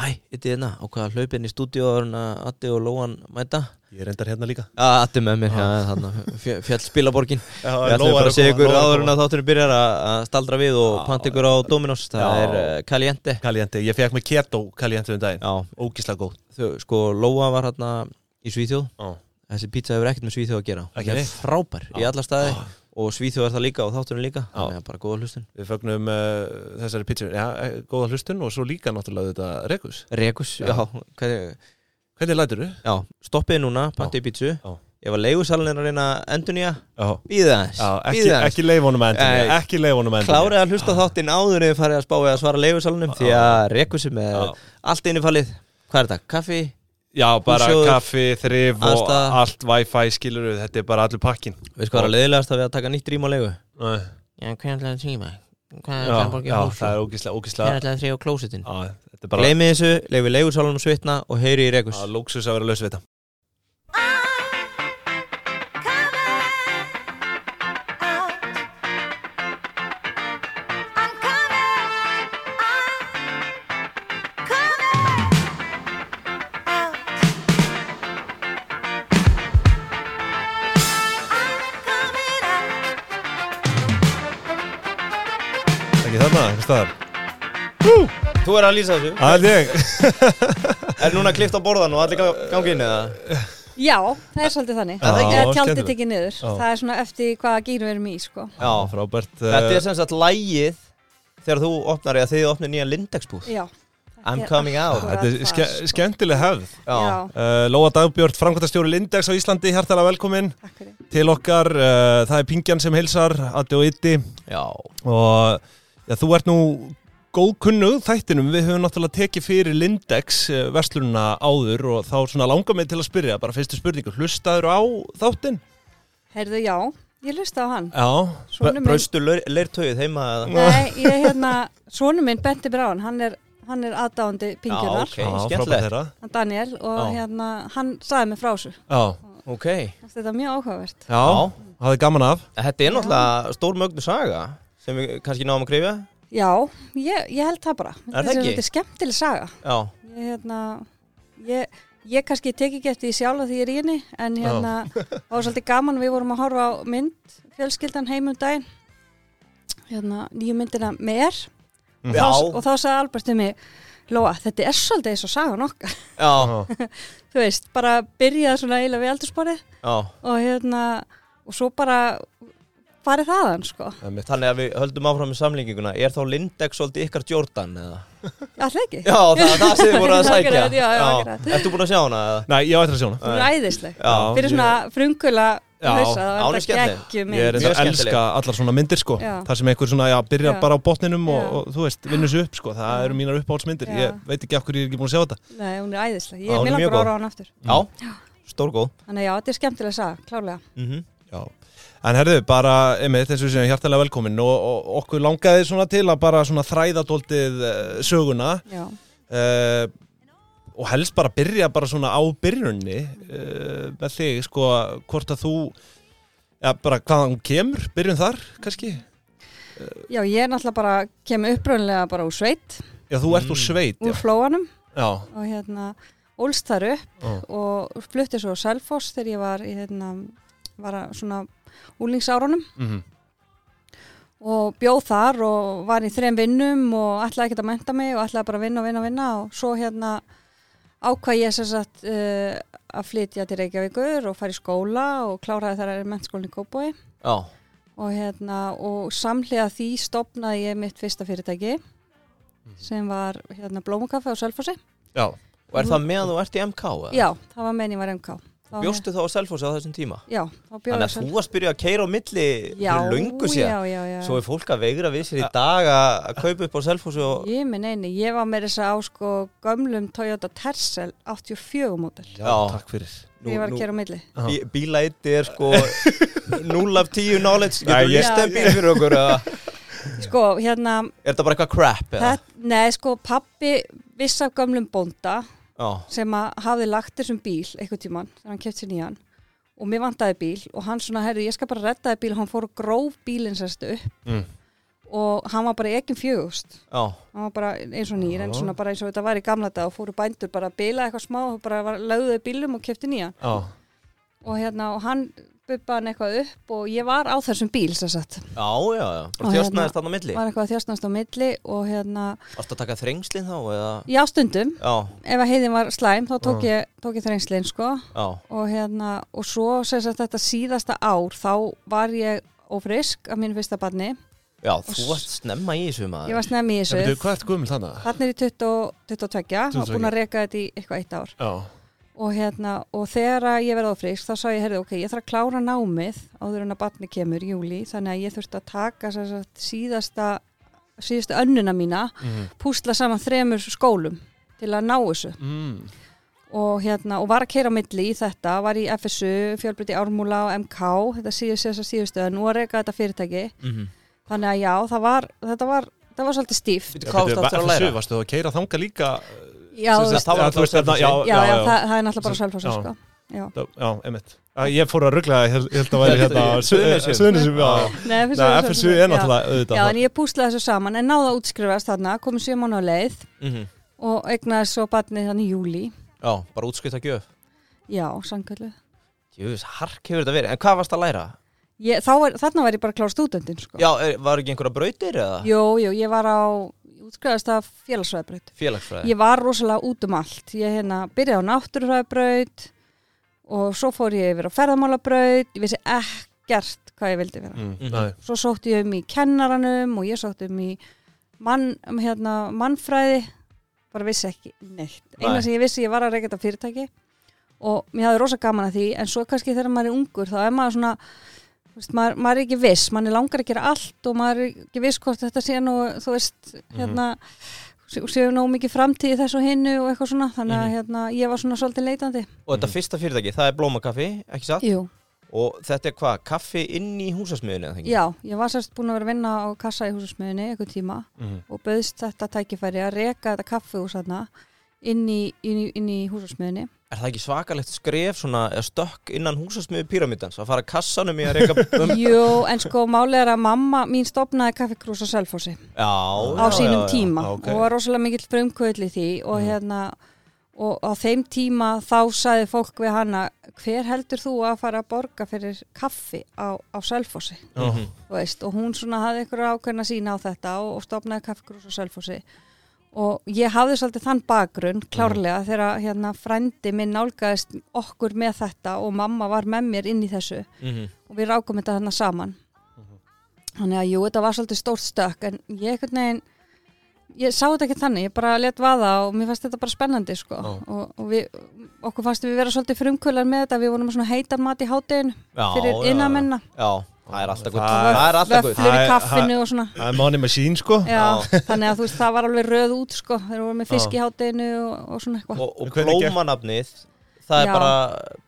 Þetta er hérna, á hvaða hlaupin í stúdíu og Atti og Lóan mæta? Ég er endar hérna líka. Já, Atti með mér, já, þarna. Fjall spilaborgin. Já, Við ætlum bara að segja ykkur áður en að þátturinn byrjar að staldra við og panta ykkur á Dominos. Það er uh, Caliente. Caliente, ég fekk með keto Caliente um daginn. Já, Ógíslega góð sko, Lóa var hérna í Svíþjóð. Þessi pizza hefur ekkert með Svíþjóð að gera. Hún er frábær í alla staði og Svíþjóð er það líka og þátturinn líka Já. Þannig að bara góða hlustun Við fögnum uh, þessari pizza Já, eh, góða hlustun og svo líka náttúrulega þetta Rekus Rekus, Já. já, hvernig, Hvernig lætur þú? já stoppið núna, panti í pizzu Já. Ef að leigusalinn er að reyna Já, Býða Já ekki, ekki leifunum endur Nei. Ekki leifunum endur Klárið að hlusta þáttinn áður eða farið að spá eða svara leigusalunum Því að Rekusi með Já. allt innifalið Hvað er þetta? Kaffi? Já, bara Húsjóður, kaffi, þrif og aðstaða. allt wifi skilur við Þetta er bara allur pakkin Veist hvað er að leiðilegast að við að taka nýtt rým á leigu? Nei. Já, hvernig ætlaði að tíma? Hvað Já, já það er ógíslega, ógíslega ætlaði að þrjá klósitin? Já, þetta er bara Gleimið þessu, leiði leigusalunum svitna og heyri í Rekus Já, lúksus að vera laus við þetta staðar Þú er að lýsa þessu Það er ég Er núna klift á borðan og allir ga- gangi inn eða? Já, það er svolítið þannig. Já, Eða tjaldið tekið niður. Já. Það er svona eftir hvaða gýr við erum í, sko. Já, Frábært þetta eh, er sem sagt lægið þegar þú opnar eða þið opnir nýja Lindex-búð Já. I'm er coming out. Þetta er ske það, sko. skemmtileg hefð uh, Lóa Dagbjörn, framkvæmtastjóri Lindex á Íslandi Hjartalega velkomin takk fyrir. til okkar uh, Það er Pingjan sem heilsar, Addi og Itti já, og já, þú ert nú góð kunnug þættinum, við höfum náttúrulega tekið fyrir Lindex uh, verslununa áður og þá svona langar mig til að spyrja bara fyrstu spurningu, hlustaður á þáttinn? Heyrðu, já, ég lusta á hann. Já, braustu leirtögið heima eða? nei, ég hérna, svonu minn benti á hann, hann er, hann er aðdáandi Já, pingjunar, ok, já, skemmtilegt þeirra hann Daniel, og Já. hérna, hann sagði mér frá þessu. Já, Ok, Þetta er mjög áhugavert. já, hafði gaman af þetta er náttúrulega stór mögnu saga sem við kannski náum að krifja Já, ég, ég held það bara. Er það ekki? Þetta er skemmtileg saga. Já, Ég, hérna, ég, ég kannski tek ekki eftir því sjálf því ég er í henni, en hérna, það var svolítið gaman, við vorum að horfa á mynd, fjölskyldan heim um daginn, hérna, nýju myndina er, Mm. já, þá, og þá sagði Albert um mig, Lóa, þetta er svolítið eins og sagan okkar. já, Þú veist, bara byrjaði svona eiginlega við eldursporið já og hérna, og svo bara farið þaðan, sko. Þannig að við höldum áfram með samlinginguna Er þá Lindex svolítið ykkar Jordan eða? Alltaf ekki? Já, það er það sem við vorum að sækja. Ertu búin að sjá hana eða? Nei, ég eftir að sjóna Hún er æðisleg. Já, Fyrir svona frungula hausa, já, það er þetta skemmtileg. geggjum Ég er að elska allar svona myndir sko Já. Það sem einhver svona, já, byrjar Já. bara á botninum og, og þú veist, vinnur sér upp sko Það eru mínar uppáhaldsmyndir. Ég veit ekki af hverju ég er ekki búin að sjá þetta Nei, hún er æðisleg. Já, Ég hún er er mjög mjög góð. ára á hann aftur. Já, stórgóð Þannig já, þetta er skemmtilega saga, klálega. mm Já En herðu, bara, einmitt, eins og við séum hjartalega velkomin og, og okkur langaði svona til að bara svona þræða dóltið uh, söguna Já. uh, og helst bara byrja bara svona á byrjunni uh, með þig, sko, hvort að þú já, bara hvaðan hún kemur, byrjun þar, kannski Já, ég er náttúrulega bara, kemur uppröðinlega bara úr sveit, Já, þú ert Mm. úr sveit, úr já, flóanum já, og hérna, ólst þar upp já. og flutti svo á Selfoss þegar ég var í hérna, var að svona úlingsárunum Mm og bjóð þar og var í þrem vinnum og ætlaði ekki að menta mig og ætlaði bara að vinna og vinna og vinna. Og svo hérna ákvað ég sem sagt uh, að flytja til Reykjavíkur og fara í skóla og kláraði þar að mennskólinn í Kópói Já, og hérna og samhliða því stopnaði ég mitt fyrsta fyrirtæki sem var hérna blómukaffe á Selfossi. Já, og er það meðan þú ert í MK? eða? já, það var meðan ég var MK Þá- Bjóstu þá á Selfossi á þessum tíma? já, þá bjóði Þannig að þú varst byrjuð að keira á milli já, fyrir löngu síðan já, já, já. Svo er fólk að veigra við sér í dag að að kaupa upp á Selfossi og ég minn eini, ég var með þess að á sko gömlum Toyota Tercel 84 mótel já, Já. takk fyrir Nú- ég var að kera á milli bí, bílæti er sko 0 af 10 knowledge Nei, Getur ég- list þeim bíl fyrir okkur eða? sko, hérna, Er það bara eitthvað crap eða? nei, sko pappi viss af gömlum bónda Já, sem að hafði lagt þessum bíl eitthvað tíman, þegar hann keft sér nýjan og mér vantaði bíl og hann svona, herri, ég skal bara reddaði bíl. Og hann fór og gróf bílinn sérstu upp Mm. og hann var bara ekki fjögust hann var bara eins og nýr en svona bara eins og þetta var í gamla dag og fóru bændur bara að bila eitthvað smá og bara lögðuði bílum og kefti nýja Já, og hérna og hann bubba hann eitthvað upp og ég var á þessum bíl sem sagt. Já, já, já. Og Bara hérna- þjóstnaðist þarna á milli? var eitthvað að þjóstnast á milli og hérna Varstu að taka þrengslinn þá eða? Já stundum. Já, ef að heiðin var slæm þá tók ég, tók ég þrengslinn sko. Já, og hérna og svo sem sagt þetta síðasta ár þá var ég ófrisk af mínu fyrsta barni. Já, þú varst snemma í þessu maður. Ég var snemmi í en veitu, þessu hvað ert guðmul þannig? þarna er ég 20 22 og 22. búin að reka þetta í eitthvað eitt ár. Já, og hérna og þegar að ég verði ófrisk þá sá ég, heyrðu, ok, ég þarf að klára námið áður en að barni kemur júli þannig að ég þurfti að taka sem sagt, síðasta síðasta önnuna mína mm. púsla saman þremur skólum til að ná þessu Mm. og hérna, og var að keira á milli í þetta, var í FSU, fjölbrytti Ármúla og MK, þetta þessar síðustu en nú að reyka þetta fyrirtæki Mhm. þannig að já, það var, þetta var það var svolítið stíft Hvað varstu að læra? Varstu þú að keira þanga líka? Já, það var. Það, það er náttúrulega bara sjálfhásið já. sko já. Já, já, einmitt. Að Ég fór að ruggla, held ég held að væri hérna. Suðunisum, já. Nei, FSU, er náttúrulega já, auðvitað. já, en ég púslaði þessu saman en náða að útskrifast þarna, komið sjö mánu á leið Mhm. og egnaði svo barnið þannig í júli Já, bara útskrift að gjöf já, sangkvöldu Jöfus, hark hefur þetta verið En hvað varst að læra? ég, þá er, þarna var ég bara klára stúdendin sko. Já, er, var ekki einhverja brautir eða? jú, jú, ég var á útskrifast af félagsvæðbreyt Félagsfræði Ég var rosalega út um allt. Ég hérna byrjaði á náttúrufræðabraut og svo fór ég yfir á ferðamálabraut. Ég vissi ekkert hvað ég vildi vera. Mm, Mhm. nei. Svo sótti ég um í kennaranum og ég sótti um í mann, um, hérna, mannfræði. Bara vissi ekki neitt. Eina sem ég vissi, ég var að þetta fyrirtæki og mér hafði rosa gaman að því en svo kannski þegar maður er ungur þá er maður svona veist, maður, maður er ekki viss, maður langar að gera allt og maður er ekki viss hvort þetta sé nú þú veist, hérna sé- séu nóg mikið framtíð í þessu og hinnu og eitthvað svona, þannig að Mhm. hérna, ég var svona svolítið leitandi. Og þetta fyrsta fyrirtæki, það er blómakaffi, ekki satt? Jú, Og þetta er hvað, kaffi inn í húsasmiðinu eða ekki? já, ég var sérst búin að vera að vinna á kassa í húsasmiðinni eitthvað tíma Mhm. og bauðst þetta tækifæri að reka þetta kaffihús þarna inn í, inn í, inn í húsasmiðinni. Er það ekki svakalegt skref svona, stökk innan húsasmiðu pyramidans að fara kassanum í að reyka um? Jú, en sko máli er að mamma mín stopnaði kaffikrús á Selfossi á sínum já, já. tíma ok. og var rosalega mikill frumkvöld í því og hérna og á þeim tíma þá sagði fólk við hana hver heldur þú að fara að borga fyrir kaffi á, á Selfossi þú veist, og hún svona hafði ykkur ákveðna sína á þetta og, og stopnaði kaffikrús á Selfossi og ég hafði svolítið þann bakgrunn klárlega þegar hérna frændi minn nálgæðist okkur með þetta og mamma var með mér inn í þessu. Mhm. og við rákum þetta þarna saman. Þannig að jú, þetta var svolítið stórt stökk en ég einhvern veginn ég sá þetta ekki þannig, ég bara let vaða og mér fannst þetta bara spennandi sko. Já. og, og við, okkur fannst við vera svolítið frumkvölar með þetta, við vorum svona heitan mat í hátteginu Já, fyrir já, innamenna Já, það er alltaf gutt Það- Það er alltaf gutt vöflur í Það er- kaffinu og svona Það er money machine, sko. Já, þannig að þú veist, það var alveg röð út sko, þeir voru með fisk í hátteginu og, og svona eitthvað Og, og blómanafnið Það er Já. bara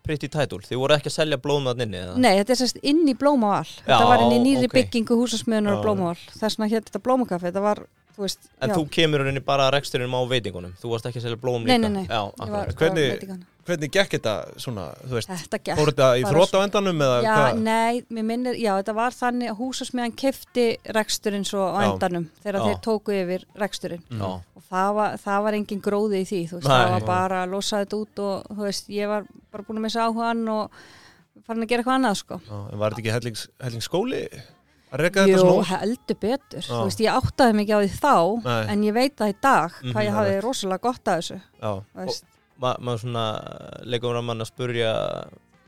pretty title Þið voru ekki að selja blómanafninni eða? Nei, þetta er sérst inn í Blómavall Þetta Já, var inn í nýri ok. byggingu húsasmiðunar Já. á Blómavall Þess vegna hétt þetta Blómakaffi Þetta var, þú veist En já. þú kemur henni bara að reksturinn á veitingunum Þú varst ekki að selja blóm Nei, líka nei, nei. Já, Ég akkurat. var, Hvernig-. Hvernig gekk þetta svona, þú veist, Þetta gekk fór þetta í bara þrótt á endanum eða Já, hvað? nei, mér minnir, já, þetta var þannig að húsasmiðan kefti reksturinn svo á Já. endanum þegar Já. þeir tóku yfir reksturinn Mm. Já, og það var, það var engin gróði í því, þú veist, Nei. það var bara að losa þetta út og, þú veist, ég var bara búin að missa áhugan og farin að gera eitthvað annað, sko. Já, en var þetta ekki hellings, hellings að reka þetta Jú, svona? heldur betur, Já. þú veist, ég áttaði mikið á því þá, Nei. en ég veit það í dag hvað Mhm, ég Ma, maður svona leikum að mann að spurja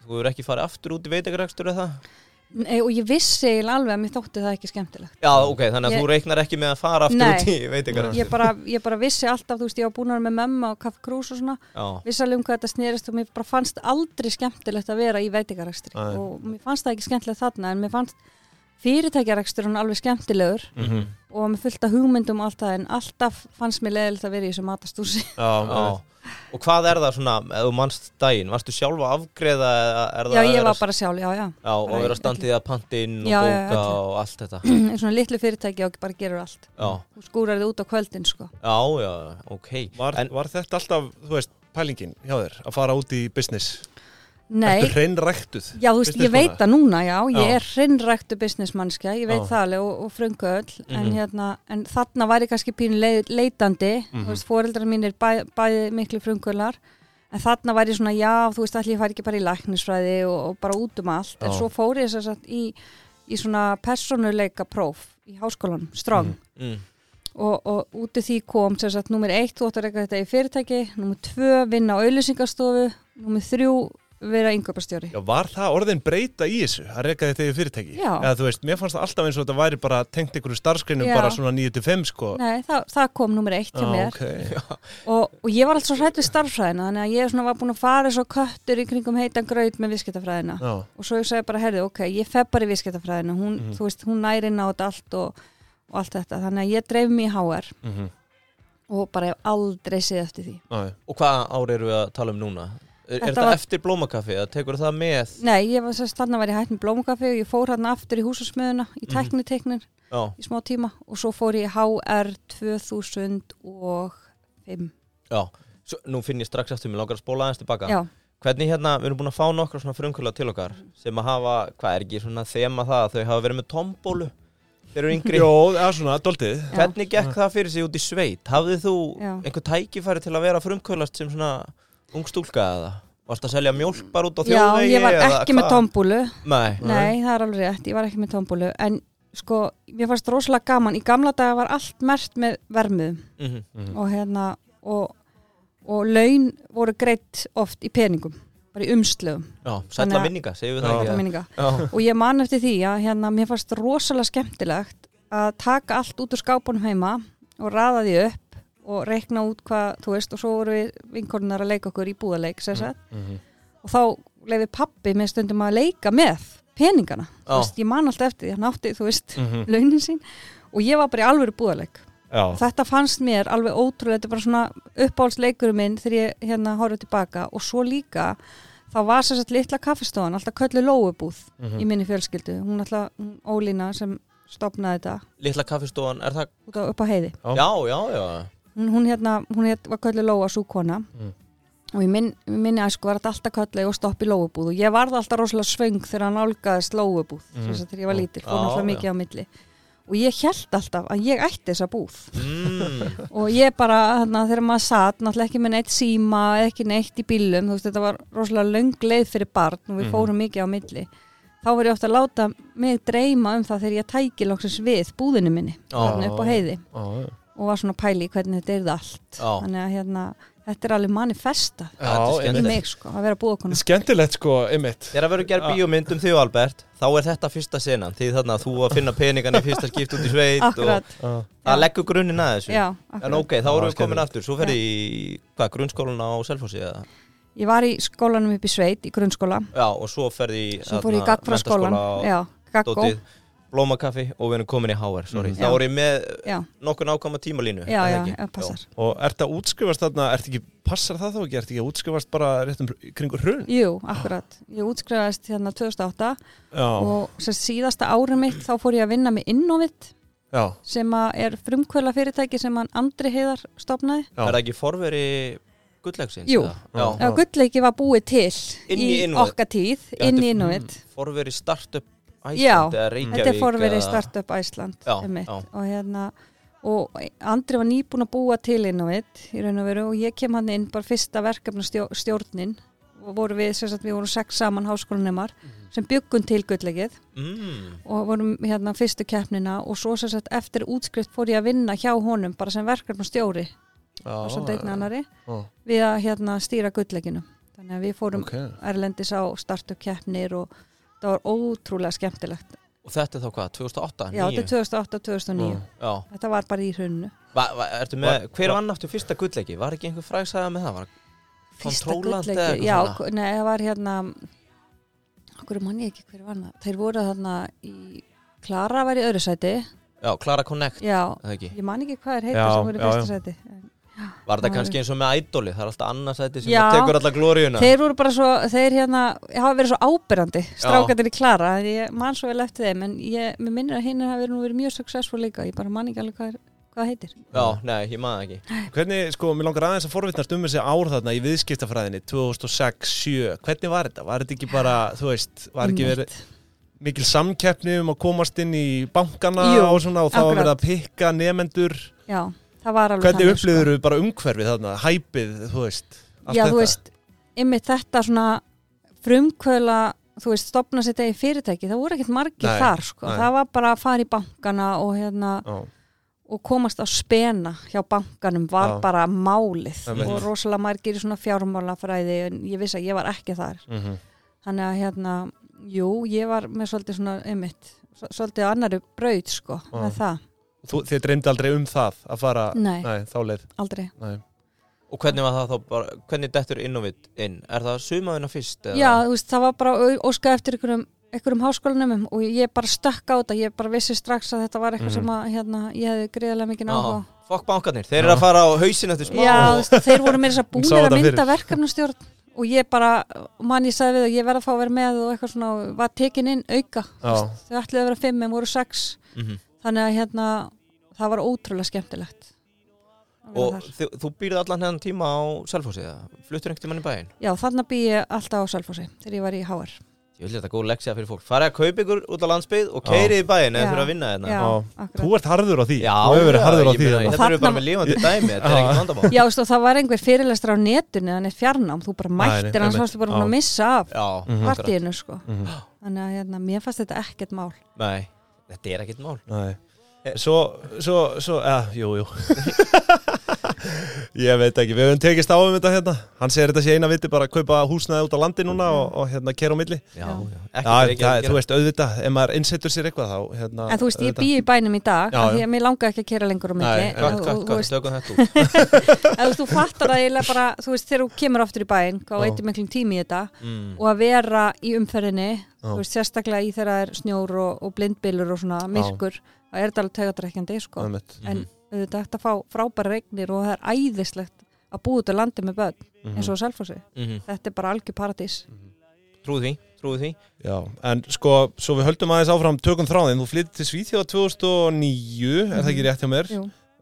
Þú hefur ekki farið aftur út í veitingarekstur eða það? Nei, og ég vissi alveg að mér þótti það ekki skemmtilegt. Já, ok, þannig að Ég- þú reiknar ekki með að fara aftur Nei. út í veitingarekstur Ég bara, ég bara vissi alltaf, þú veist, ég var búin að vera með memma og kaffi krús og svona, Já, vissi alveg um hvað þetta snerist og mér bara fannst aldrei skemmtilegt að vera í veitingarekstri Nei. og mér fannst það ekki skemmtilegt þarna en mér fannst fyrirtækjarekstur hann alveg skemmtilegur mhm, og með fullt af hugmyndum og allt það en alltaf fannst mér leðilegt að vera í þessu matastúsi já, já. Og hvað er það svona, ef þú mannst daginn, varstu sjálf að afgreiða eða er það Já, ég var bara sjálf, já, já. Já, og vera standið að pantinn og Já, já, bóka öllu. og allt þetta. Svona litlu fyrirtæki og bara gerur allt. Já, þú skúrar þið út á kvöldin sko. Já, já, ok. Var, En var þetta alltaf, þú veist, pælingin hjá þér að fara út í business? Nei, Ertu hreinræktuð? já þú veist, ég veit það núna, já, ég Já. er hrinnræktu businessmannskja, ég veit Já. það alveg og, og fröngu öll, en Mhm. hérna, en þarna var ég kannski pínu leit, leitandi, Mhm. þú veist, foreldrar mínir bæ, bæði miklu fröngular, en þarna var ég svona, já, þú veist, allir ég fari ekki bara í læknisfræði og, og bara út um allt, en Já. svo fór ég þess að í, í svona persónuleika próf í háskólanum, strong, Mhm. mm. og, og út af því kom sagt, nummer eitt, þú átt að reyka þetta í fyrirtæki nummer tvö, vinna á auðlýsingastofu nummer þrjú, vera yngöpastjóri Já, var það orðin breyta í þessu að reyka þetta í fyrirtæki? Já. Eða þú veist, mér fannst það alltaf eins og þetta væri bara tengt einhverju starfskreinum Já. bara svona 9-5 sko. Nei, það, það kom nummer eitt hjá Já, mér ok. og, og ég var alltaf svo hrætt við starffræðina þannig að ég svona var búin að fara svo köttur í kringum heitan graut með viðskiptafræðina Já. og svo ég sagði bara, herði, ok, ég feb bara í viðskiptafræðina hún, Mhm. þú veist, hún næri þetta allt og, og allt þetta, þannig að ég dreif mig í HR Mhm. og bara hef aldrei séð eftir því. Og hvað ár eru við að tala um núna? Er, er Þetta þetta var- eftir blómakaffi eða tekur það með? Nei, ég var sérst, þannig var ég hætt með blómukaffi og ég fór hann aftur í húsasmiðuna í Mhm. tækniteiknin Já, í smá tíma og svo fór ég í HR 2005 já Svo, Nú finn ég strax eftir mig langar að spóla aðeins tilbaka Já, Hvernig hérna, við erum búin að fá nokkra svona frumkvöla til okkar sem að hafa, hvað er ekki svona þema það að þau hafa verið með tombólu þeir eru yngri Jó, það er svona, doldið. Hvernig gekk það fyrir sig út í sveit? Hafðið þú Já. einhver tækifæri til að vera frumkvölast sem svona ung stúlka eða? Varst að selja mjólk bara út á Já þjóðvegi? ég var ekki með hvað? tombúlu Nei, Nei, það er alveg rétt, ég var ekki með tombúlu en sko, mér fannst rosalega gaman í gamla daga var allt mert með vermuðum Mhm. og hérna og, og laun voru greitt oft í peningum, bara í umslögum Já, sætla minninga, segjum við Já. það ekki Já, og ég man eftir því að hérna, mér fannst rosalega skemmtilegt að taka allt út úr skápunum heima og raða því upp og reikna út hvað, þú veist, og svo voru við vinkornar að leika okkur í búðaleik sem sagt, Mhm. og þá leiði pappi með stundum að leika með peningana, þú Já. veist, ég man alltaf eftir því, hann átti, þú veist, Mhm. launin sín og ég var bara í alvöru búðaleik Já. þetta fannst mér alveg ótrúlega, þetta er bara svona uppáhaldsleikurum minn þegar ég hérna horfði tilbaka og svo líka þá var sér sett litla kaffestofan, alltaf köllu lóubúð Mhm. í minni fjölskyldu, hún alltaf hún Ólína sem stopnaði þetta litla kaffistofan, er það? út á, upp á heiði. Já, já, já hún, hún hérna, hún heit, var köllu lóa súkona Mm. og í minn, minni æsku var þetta alltaf köllu og stopp í lóubúð og ég varð alltaf rosalega svöng þegar hann álgaðist lóubúð Mhm. mm. þess að þegar ég var lítil, fór já. mikið á milli og ég held alltaf að ég ætti þessa búð mm. og ég bara, hérna, þegar maður satt náttúrulega ekki með neitt síma, ekki neitt í bílum þú veist, þetta var rosalega löng leið fyrir barn og við Mhm. fórum mikið á milli þá var ég ofta að láta mig dreyma um það þegar ég tæki loksins við búðinu minni þarna upp á heiði Já, og var svona pæli í hvernig þetta er allt. Já. þannig að hérna, þetta er alveg manifesta Já, er Já, í mig sko, að vera búðakona Skemmtilegt sko, einmitt. Þegar að vera gerð bíómynd um þig Albert þá er þetta fyrsta senan. Því þarna þú að finna peningan í fyrsta skipt út í sveit akkurat, og Já. það leggur grunninn að þessu. Já, En ok, þá Já, erum við komin aftur. Svo ferði í, hvað, grunnskólan á Selfossi eða? ég var í skólanum upp í sveit í grunnskóla, Já, og svo ferði í svo fór ég í gagfraskólan já, gaggó, Dótið, blómakaffi og við erum komin í HR, sorry Mhm. Þá er ég með já, nokkuð nákvæma tímalínu já, er já, það ekki? já, passar Og ert að útskrifast þarna, ert ekki, passar það þá ekki, ert ekki að útskrifast bara réttum kringur hrun? Jú, akkurat. Ég útskrifaðist hérna 2008 Já, og sem síðasta árið mitt þá fór ég að vinna með Innovit já, sem að er frumkvöla fyrirtæki sem hann Andri Heiðar stopnaði. Já. Er það ekki forveri gulllegsins? Jú. gullleiki var búið til Inn í, í okkar tíð, inn í Innovit. Forveri startup Æsland Já, eða Reykjavík Þetta er forverið eða- Startup Æsland og hérna og Andri var nýbúin að búa til Innovit í raun og veru og ég kem hann inn bara fyrsta verkefnastjórnin og voru við, sem sagt, við vorum sex saman háskólanemar sem byggum til gullleikið mm. og vorum hérna fyrstu keppnina og svo sem sagt eftir útskrift fór ég að vinna hjá honum bara sem verkefnastjóri og svo deitna annari já, við að hérna stýra gullleikinu þannig að við fórum ok. erlendis á startup keppnir og það var ótrúlega skemmtilegt Og þetta er þá hvað, 2008? já, 9? þetta er 2008-2009 Já. þetta var bara í hrunnu Va, va, ertu með, Va- hver va- vann aftur fyrsta gullleiki? Var ekki einhver frægsaða með það? Var, fyrsta gullleiki, já, nei, það var hérna okkur mann ég ekki hver var það þeir voru þarna í Klara var í öðru sæti já, Clara Connect, já, ég man ekki hvað er heitir Já, sem voru í já, fyrsta já. sæti Var Já, kannski eins og með Idoli? Það er alltaf annarsæti sem Já. tekur alla glóriuna þeir voru bara svo, þeir hérna hafa verið svo ábyrrandi, strákandir í Klara. Ég man svo vel eftir þeim, en ég, mér minnir að hinn hafa verið, nú verið mjög successful líka, ég bara man ekki alveg hvað, er, hvað það heitir. Já, nei, ég maður ekki. Hvernig, sko, mér langar aðeins að forvitnast um þessi ár þarna í viðskiptafræðinni 2006-7, hvernig var þetta? Var þetta ekki bara, þú veist, var ekki verið mikil samkeppni um að komast inn í bankana Jú, og svona og þá var akkurat. verið að pikka nefendur Já, það var alveg Hvernig þannig, upplýður þú bara umhverfið þarna, hæpið, þú veist Já, þetta? þú veist, ymmið þetta svona frumkvöla, þú veist, stopna sitt eigin fyrirtæki, það voru ekkert margir Nei, þar, sko. nei. Það var bara að fara í bankana og hérna, Já, og komast á spena hjá bankanum var Já. bara málið Einmitt. og rosalega margir í svona fjármálafræði en ég vissi að ég var ekki þar mhm. þannig að hérna, jú, ég var með svolítið svona, ymmið svolítið annari braut, sko, Já. með það Þið dreymdi aldrei um það að fara Nei. þá leið aldrei. Nei. Og hvernig var það þá bara, hvernig dettur Innovit inn? Er það sumaðina fyrst? eða? Já, þú veist, það var bara óskað eftir einhverjum, einhverjum háskólanumum og ég bara stökk á þetta, ég bara vissi strax að þetta var eitthvað Mhm. sem að, hérna, ég hefði greiðilega mikið á. Fokk bankarnir, þeir eru að fara á hausin eftir smá Já, þú veist, þeir voru að Hún búinir að mynda fyrir. verkefnastjórn og ég bara, mann ég sagði við og ég verði að fá að vera með og eitthvað svona, og var tekin inn auka, þau ætluðu að vera fimm en voru sex, Mhm. þannig að hérna, það var ótrúlega skemmtilegt. Og þar. þú, þú býrði allan hennan tíma á eða? Fluttur einhvern tímann í bæinn? Já, þannig bý ég alltaf á Selfossi þegar ég var í HR. Ég vil þetta góð leksja fyrir fólk Farið að kaupa ykkur út á landsbyggð og Já. keirið í bæinn eða þurfa að vinna hérna akkurat. Þú ert harður á því Já, Þú verið harður á því meina, þarna. Þetta eru bara Þarna- með lifandi dæmi, þetta er Já. ekkert vandamál Já, veist, og það var einhver fyrirlestur á netinu eða neitt fjarnám, þú bara mættir hans einmitt. varstu bara að missa af Já, Mhm. partíinu sko. Mhm. þannig að hérna, mér fannst þetta ekkert mál Nei, þetta er ekkert mál Nei. Svo, svo, svo, eða, jú, jú Ég veit ekki, við höfum tekist á um þetta hérna Hann segir þetta sé eina viti bara að kaupa húsnaði út á landi núna og, og hérna kera á milli Já, Já. ekki það, að þú veist, auðvitað, ef maður innsetur sér eitthvað þá, hérna en þú veist, ég auðvitað. bý í bænum í dag Já, af því já. að mér langaði ekki að kera lengur á milli þú- veist, þú fattar það eiginlega bara þú veist, þegar þú kemur aftur í bæinn hvað Já. veitir miklum tími í þetta mm. og að vera í umferðinni Já. þú veist, sérstaklega í þegar það er snjór og, og blindbylur og svona myrkur það er þetta alveg tegatrækjandi sko. En þetta er að fá frábæra regnir og það er æðislegt að út á landi með börn Mhm. eins og á Selfossi. Mhm. þetta er bara algjör paradís. Trúið því, trúið því. Já, en sko, svo við höldum aðeins áfram tökum þráðin, þú flyttir til Svíþjóða 2009, er það ekki rétt hjá mér?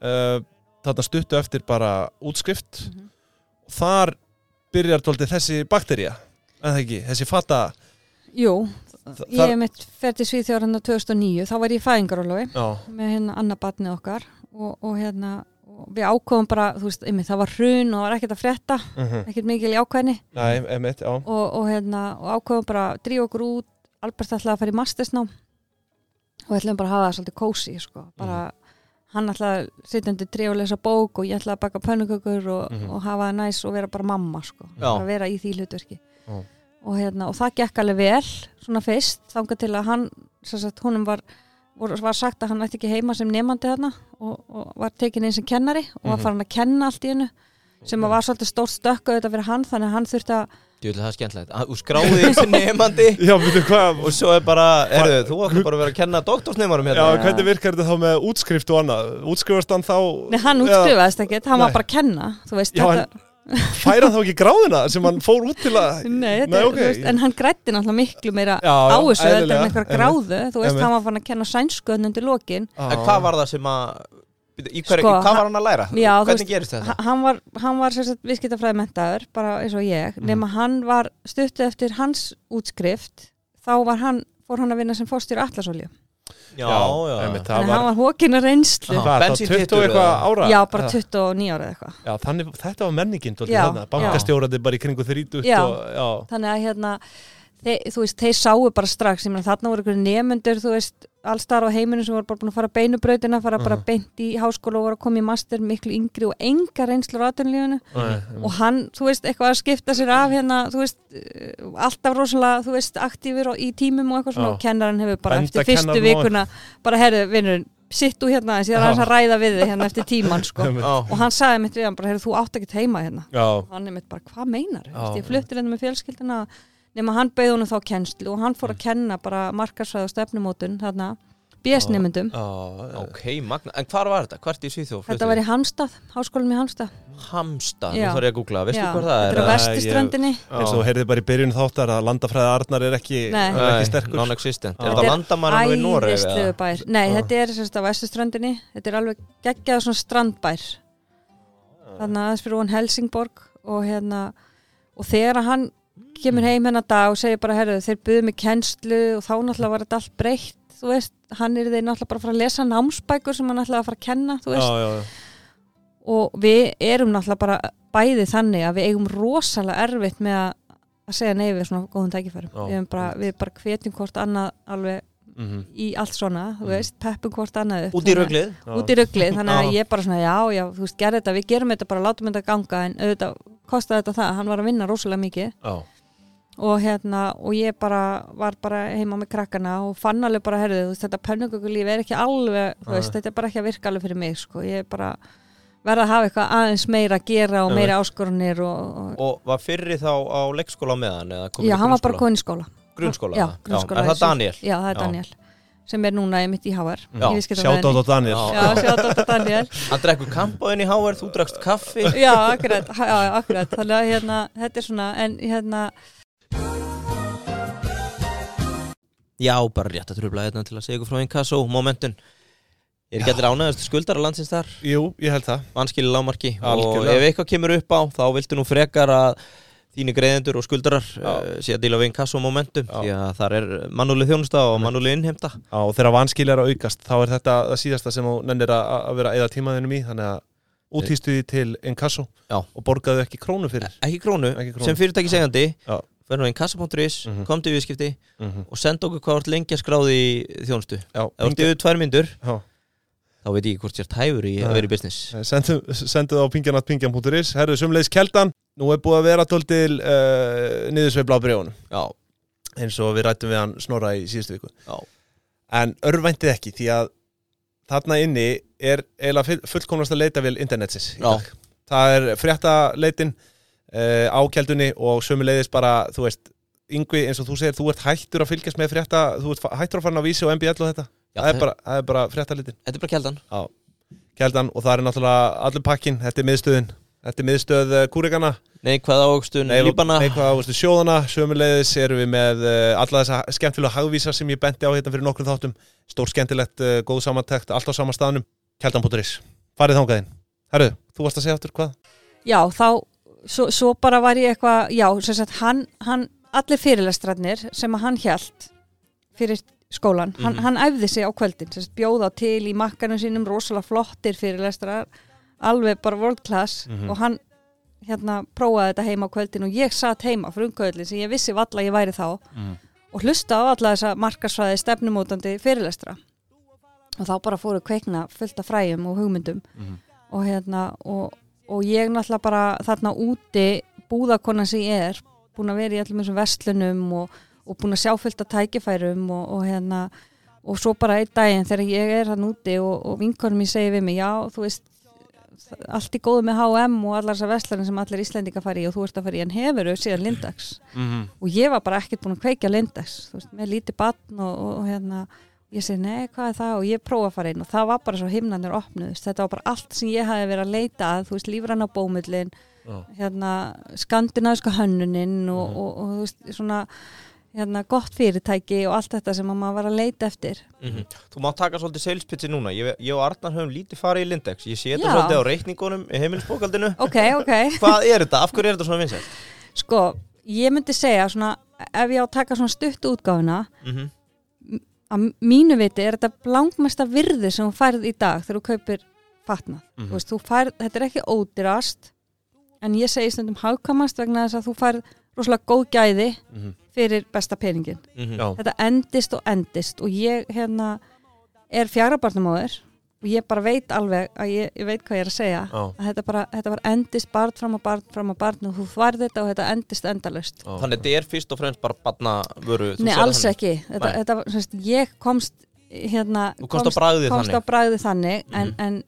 Uh, þarna stuttu eftir bara útskrift. Mhm. þar byrjar tóldi þessi bakterja en það ekki, þessi fata Jú, ég mitt fer til Svíþjóðar hérna 2009, þá var ég í fæðingarólofi með hérna annað batni okkar og, og hérna og við ákofum bara, þú veist, einmitt, það var hrun og það var ekkert að frétta, mhm. ekkert mikil í ákveðni Nei, emitt, já. Og, og hérna, og ákofum bara að drífa okkur út. Albert ætlaði að fara í mastersnám og ætlaðum bara að hafa það svolítið kósi, sko, bara hann ætlaði að sitja undir trí og lesa bók og ég ætlaði að baka pönnukökur og, Mhm. og hafa það næs og vera bara mamma, sko. Bara vera í því hlutverki. Og, hérna, og það gekk alveg vel svona fyrst, þangað til að hann sem sagt, honum var, var, var sagt að hann ætti ekki heima sem nefandi þarna og, og var tekin inn sem kennari og var Mhm. farin að kenna allt í hennu sem að var svolítið stórt stökk auðvitað fyrir hann þannig að hann þurfti að vil það er skemmtilegt Þú skráði því sem nefandi Já, veitu hvað og svo er bara, erðu, þú ætlar bara að vera að kenna doktorsneimarum Já, hérna hvernig virkar þetta þá með útskrift og annað? Útskrifast hann þá Nei, hann útskrifaðist ekkert, hann Nei. var bara að kenna þú veist, Já, þetta, Færa þá ekki gráðuna sem hann fór út til að nei, Nei, er- ok. þú veist, en hann grætti náttúrulega miklu meira Já, á þessu en einmitt. gráðu, þú veist, hann var fann að kenna sænskuðn undir lokin En hvað var það sem að Sko, hvað var hann að læra? Já, hvernig veist, gerist þetta? Ha- hann var, hann var viðskiptafræði mentaður bara eins og ég, Mhm. nema hann var stuttu eftir hans útskrift þá var hann, fór hann að vinna sem fórstjóri Atlasólju, Já, já, einmitt, var hann var hókinu reynslu. Hvað, þá Bensíntittur 20 eitthvað eða? ára? já, bara Eða? 29 ára eða eitthvað Já, þannig, þetta var menningin bankastjórandi bara í kringu þrítut Já. og, já, þannig að hérna þeir, þú veist, þeir sáu bara strax ég meina, þarna voru einhverju nefnendur þú veist, allstar á heiminu sem voru bara búin að fara beinubrautina fara bara Mhm. beint í háskóla og voru að koma í master miklu yngri og enga reynslur á aðtunlífinu Nei, og hann, þú veist, eitthvað að skipta sér af hérna, þú veist, uh, alltaf rosalega, þú veist, aktífur og- í tímum og eitthvað svona. Já. og kennarinn hefur bara Benda eftir fyrstu vikuna bara, herru, vinnurinn, sitt þú hérna aðeins, ég er að ræða við þig hérna eftir tíman, sko. Og hann sagði mitt við hann bara, herru, þú átt ekkert heima hérna. Og hann er mitt bara, hvað meinar ég fluttir hérna með fjölskyldina nema hann bauð honum þá kennslu og hann fór að kenna bara markarsvæð og stefnumótun þarna BS-nemyndum. Ok, magna, en hvar var þetta? Hvert í Svíþjóð? Þetta var í Hamstað, háskólum í Hamstað. Hamstað, nú þarf ég að googla, veistu hvað það er? Þetta er á vestiströndinni eins og þú heyrði bara í byrjun þáttar að landafræði Arnar er ekki, er ekki sterkur. non-existent. Er þetta landamann við Noreg? Nei, þetta er sérst á vestuströndinni Þetta er alveg geggjað svona strandbær. Þannig að aðeins fyrir hún Helsingborg og hérna og þegar að hann kemur heim hennar dag og segir bara, herru, þeir buðu mig kennslu og þá náttúrulega var þetta allt breytt þú veist, hann er þeir náttúrulega bara að fara að lesa námsbækur sem hann náttúrulega að fara að kenna þú veist, já, já, já. og við erum náttúrulega bara bæði þannig að við eigum rosalega erfitt með að segja nei við svona góðum tækifærum við, erum bara, við bara hvetjum hvort annað alveg Mhm. í allt svona, þú Mhm. veist, peppum hvort annað upp Út í Þannig röglið? Já. út í rugglið, þannig að ég bara svona já, já, þú veist, gerði þetta, við gerum þetta bara látum þetta ganga en auðvitað kostaði þetta það hann var að vinna rosalega mikið Já. og hérna, og ég bara var bara heima með krakkana og fann alveg bara herðu, þú veist, þetta pönnugukulíf er ekki alveg þú veist, þetta er bara ekki að virka alveg fyrir mig sko, ég er bara verða að hafa eitthvað aðeins meira að gera og meira áskorunir og, og Og var fyrri þá á leikskóla meðan? já, hann var bara grunnskóla? komin í skóla Grunnskóla? já, grunnskóla Er það. Daniel? já, það er Já. Daniel sem er núna mitt í viðskiptafræðinni. Sjátt á Daniel Já. já, sjátt á Daniel Hann drekkur kampaðin í HR, þú drakst kaffi já, akkurat, já, akkurat þannig að hérna, þetta er svona en hérna, Já, bara rétt að trubla hérna til að segja ykkur frá Inkasso, Momentun Er ekki allir ánægast skuldara landsins þar? Jú, ég held það Vanskili lámarki Og Algjörlega. ef eitthvað kemur upp á, þá viltu nú frekar að þínu greiðendur og skuldarar uh, sé að díla við Inkasso og Momentum Já. Því að þar er mannúlið þjónusta og mannúlið innheimta Já, og þegar vanskil er að aukast þá er þetta það síðasta sem nennir að, vera eða tímaðinum í þannig að útýstu því til Inkasso Já. og borgaðu ekki krónu fyrir Ekki krónu, Ekki krónu. sem fyrirtæki segjandi Já. Fyrir nú Inkasso.is, Mhm. komdu í viðskipti mm og senda okkur hvað vart lengi að skráði í þjónustu Ef þú ert yfir tvær myndur, Já. Þá veit ég hvort sér tæfur í að vera í business. Sendu, sendu það á pingjanatpingjan.is Herðu sumleiðis keldan Nú er búið að vera tóltil uh, niðursveifla á Já, eins og við rættum við hann snorra í síðustu viku. Já, en örvæntið ekki því að þarna inni er eiginlega full- fullkomnasta leitavél internetsins í dag. það er fréttaleitin uh, ákjaldunni og sömuleiðis bara þú veist, yngvi eins og þú segir þú ert hættur að fylgjast með frétta þú ert hættur að fara á vísi og MBL og þetta það, er bara, það er bara fréttaleitin Þetta er bara keldan kjaldan og það er náttúrulega allur pakkin, þetta er miðstöðin. Þetta er miðstöð uh, kúrikana. Nei, hvað ávöxtun, líbana neikvæða áherslu sjóðana sömuleiðis erum við með uh, alla þessa skemmtilega hagvísa sem ég benti á hérna fyrir nokkrum þáttum. Stór skemmtilegt, uh, góð samantekt allt á sama staðnum, kjaldan.is farið þángaðinn, herru, þú varst að segja aftur hvað? já, þá svo, svo bara var ég eitthvað, já, sem sagt hann, hann, allir fyrirlestrarnir sem að hann hjælt fyrir skólan, hann, Mhm. hann æfði sig á kvöldin bjóða til í makkanum sínum rosalega flottir fyrirlestrar alveg bara world class Mhm. og hann hérna prófaði þetta heima á kvöldin og ég satt heima frumkvöldin sem ég vissi valla ég væri þá Mm. og hlusta á alla þessa markarsfræði stefnumótandi fyrirlestra og þá bara fóru kveikna fullt af fræjum og hugmyndum Mhm. og hérna og, og ég náttúrulega bara þarna úti búðakona sem ég er búin að vera í allum þessum vestlunum og, og búin að sjá fullt af tækifærum og, og hérna og svo bara einn daginn þegar ég er hann úti og, og vinkonum ég segi við mig já þú veist allt í góðu með H&M og allar þessar vestlunum sem allir Íslendinga fari í og þú ert að fara í en hefuru síðan Lindax Mm og ég var bara ekkert búin að kveikja Lindex þú veist, með lítið batn og, og, hérna ég segi, nei, hvað er það og ég prófa að fara inn og það var bara svo himnanir opnuðust þetta var bara allt sem ég hafi verið að leita að þú veist, lífrann á bómullin Já. hérna, skandinaviska hönnuninn og, Mhm. og, og, þú veist, svona hérna, gott fyrirtæki og allt þetta sem að maður var að leita eftir Mhm. Þú mátt taka svolítið salespitchi núna Ég, ég og Arnar höfum lítið farið í Lindex Ég sé þetta svolítið á reikningunum í heimilisbókaldinu ok, ok, Hvað er þetta? Af hverju er þetta svona vinsælt? sko ég myndi segja svona, ef ég á að taka svona stutt útgáfuna Mm -hmm. að mínu viti er þetta langmesta virði sem þú færð í dag þegar þú kaupir fatnað. Mhm. Þú veist, þú færð, þetta er ekki ódýrast en ég segi stundum hagkamast vegna þess að þú færð rosalega góð gæði -hmm. fyrir besta peningin. Já, Þetta endist og endist og ég hérna er fjarabarnamóður og ég bara veit alveg að ég, ég veit hvað ég er að segja já, að þetta, bara, þetta var endist barn fram að barn fram að barn og þú þvarð þetta og þetta endist endalust. já. Þannig þetta er fyrst og fremst bara badnavöru Nei, alls ekki. Þetta, þetta var, semst, ég komst hérna, Þú komst á komst þannig á bragði þannig en, Mhm. en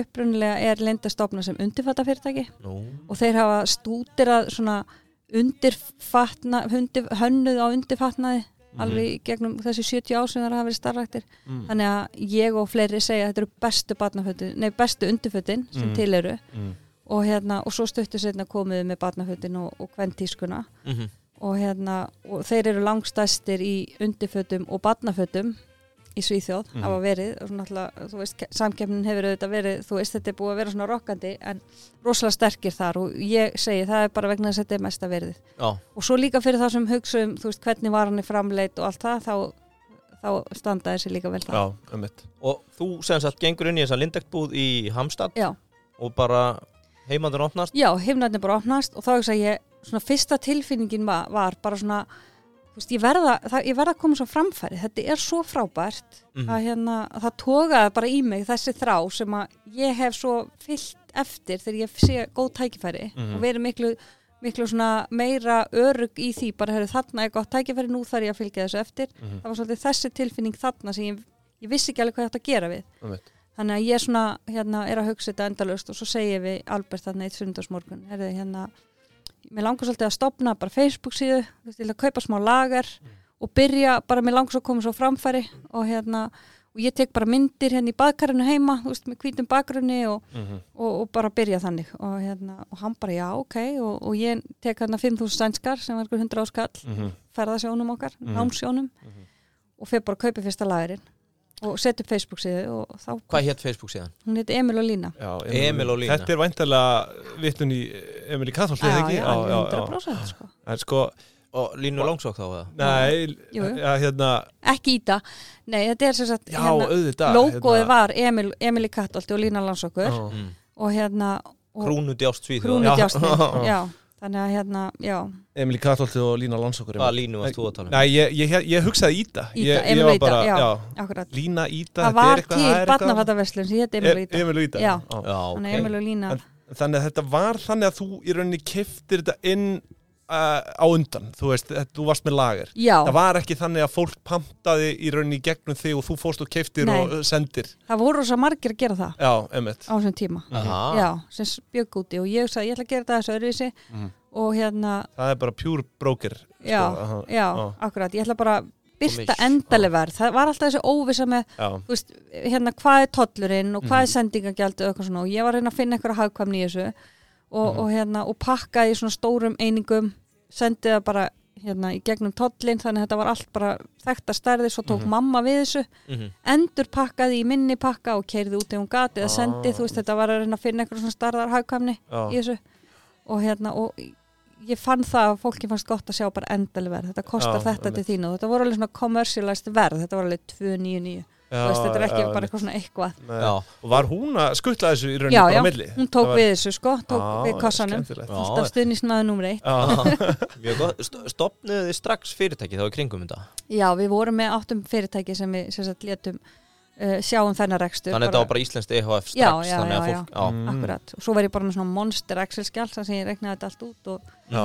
upprunnilega er lindastofna sem undirfattafyrirtæki Nú, og þeir hafa stútirað svona undirfatna, undir, hönnuð á undirfatnaði alveg í gegnum þessi 70 ár sem það hafa verið starfræktir Mm. þannig að ég og fleiri segja að þetta eru bestu barnafötin, nei bestu undirfötin sem Mm. til eru Mm. og hérna, og svo stöttu setna komiðu með barnafötin og, og kventískuna Mhm. og hérna, og þeir eru langstæstir í undirfötum og barnafötum í Svíþjóð, Mhm. hafa verið þú veist, samkeppnin hefur auðvitað verið, þú veist, þetta er búið að vera svona rokkandi en rosalega sterkir þar og ég segi, það er bara vegna þess að þetta er mesta verðið Já, og svo líka fyrir það sem hugsa um, þú veist, hvernig var hann í framleit og allt það, þá, þá standa þessi líka vel það. Já, einmitt. og þú sem sagt gengur inn í þessa lindektbúð í Hamstad Já, og bara heimandur opnast já, himnarnir bara opnast og þá hugsa ég, svona fyrsta tilfinningin var, var bara svona, veist, ég verða, það, ég verða að koma svo framfæri, þetta er svo frábært Mhm. að hérna, að það togaði bara í mig þessi þrá sem að ég hef svo fyllt eftir þegar ég sé góð tækifæri Mhm. og verið miklu, miklu svona meira örug í því, bara hefur þarna er gott tækifæri, nú þarf ég að fylgja þessu eftir Mhm. það var svolítið þessi tilfinning þarna sem ég, ég vissi ekki alveg hvað ég átt að gera við þannig að ég svona, hérna, er að hugsa þetta endalust og svo segi ég við Albert þarna eitt sundarsmorgun herði, hérna, mér langar svolítið að stopna bara Facebook síðu, þú veist, ég vil að kaupa smá lagar og byrja, bara mér langar svo að koma svo framfæri og hérna og ég tek bara myndir hérna í baðkarinu heima þú veist, með hvítum bakgrunni og, Mhm. og, og bara byrja þannig og, hérna, og hann bara já, ok og, og ég tek hérna 5.000 sænskar sem var einhver 100 áskall Mhm. ferðasjónum okkar, Mhm. námsjónum og fyrir bara að kaupa fyrsta lagarinn og setja upp Facebook síðu og þá, Hvað hétt Facebook síðan? hún heiti Emil og Lína Já, Emil og Lína. Þetta er væntalega vittun í Emil í ekki? já, já, 100% sko. En sko, Og Línu Langsók þá eða? nei, Jú, jú. já, hérna, ekki í það, nei þetta er sem sagt já, hérna, auðvitað. logoið hérna, var Emil, Emil í Kattolti og Lína Landsokkur Já. Mm. og hérna og Krúnu djást svíð Já. já, þannig að hérna, já Emil í Kathólti og Lína Landsokkur. Hvaða línu varst þú að tala um? Nei, ég, ég, ég, hugsaði Íta. Ída, Ég, ég Emil var og Ída, bara, já. akkurat Lína Íta, það þetta var er eitthvað- til það er eitthvað- barnafattaverslun sem hétt Emil og E- Ída Emil og Íta. Já. Já, þannig ok. að Emil og Lína En- Þannig að þetta var þannig að þú í rauninni keftir þetta inn uh, á undan. Þú veist, þú varst með lager. já, Það var ekki þannig að fólk pantaði í rauninni í gegnum þig og þú fórst og keftir Nei. og sendir. það voru svo margir að gera það Já, á þessum tíma Aha. já, sem bjögg úti og ég sagði ég ætla að gera þetta þessu öðruvísi Mhm. og hérna, Það er bara pure broker. já, aha, já, akkurat ég ætla bara að byrta endaleg verð það var alltaf þessi óvisa með Já. þú veist, hérna, hvað er tollurinn og hvað Mhm. er sendingagjald og eitthvað svona og ég var að reyna að finna eitthvað hagkvæmni í þessu og, Mhm. og, hérna, og pakkaði í svona stórum einingum sendið það bara hérna, í gegnum tollin þannig að þetta var allt bara þekta stærði svo tók Mhm. mamma við þessu Mhm. endur pakkaði í minni pakka og keirði út ef hún gati eða Ah. sendið, þú veist þetta var að finna eitthvað svona starðar hagkvæmni Já. í þessu og hérna og ég fann það að fólki fannst gott að sjá bara endaleg verð þetta kostar Já, þetta til þín og þetta voru alveg svona commercialized verð, þetta var alveg 299 Já, Þú veist, þetta er ekki já, bara eitthvað svona eitthvað. Já. Og var hún að skuttla þessu í rauninni Já, bara já, á milli? hún tók var- við þessu sko, tók Já, við kossanum. Já. alltaf stuðnismæður nummer eitt Já. Mjög gott. St- Stofnuðu þið strax fyrirtæki þá í kringum þetta? Já, við vorum með áttum fyrirtæki sem við sem sagt létum uh, sjá um þennan rekstur Þannig að þetta var bara Íslenskt EHF strax Já, já, þannig að já, fólk, já. Mm. Akkurat, og svo var ég bara með svona monster Excel-skjál þar sem ég regnaði þetta allt út og Já,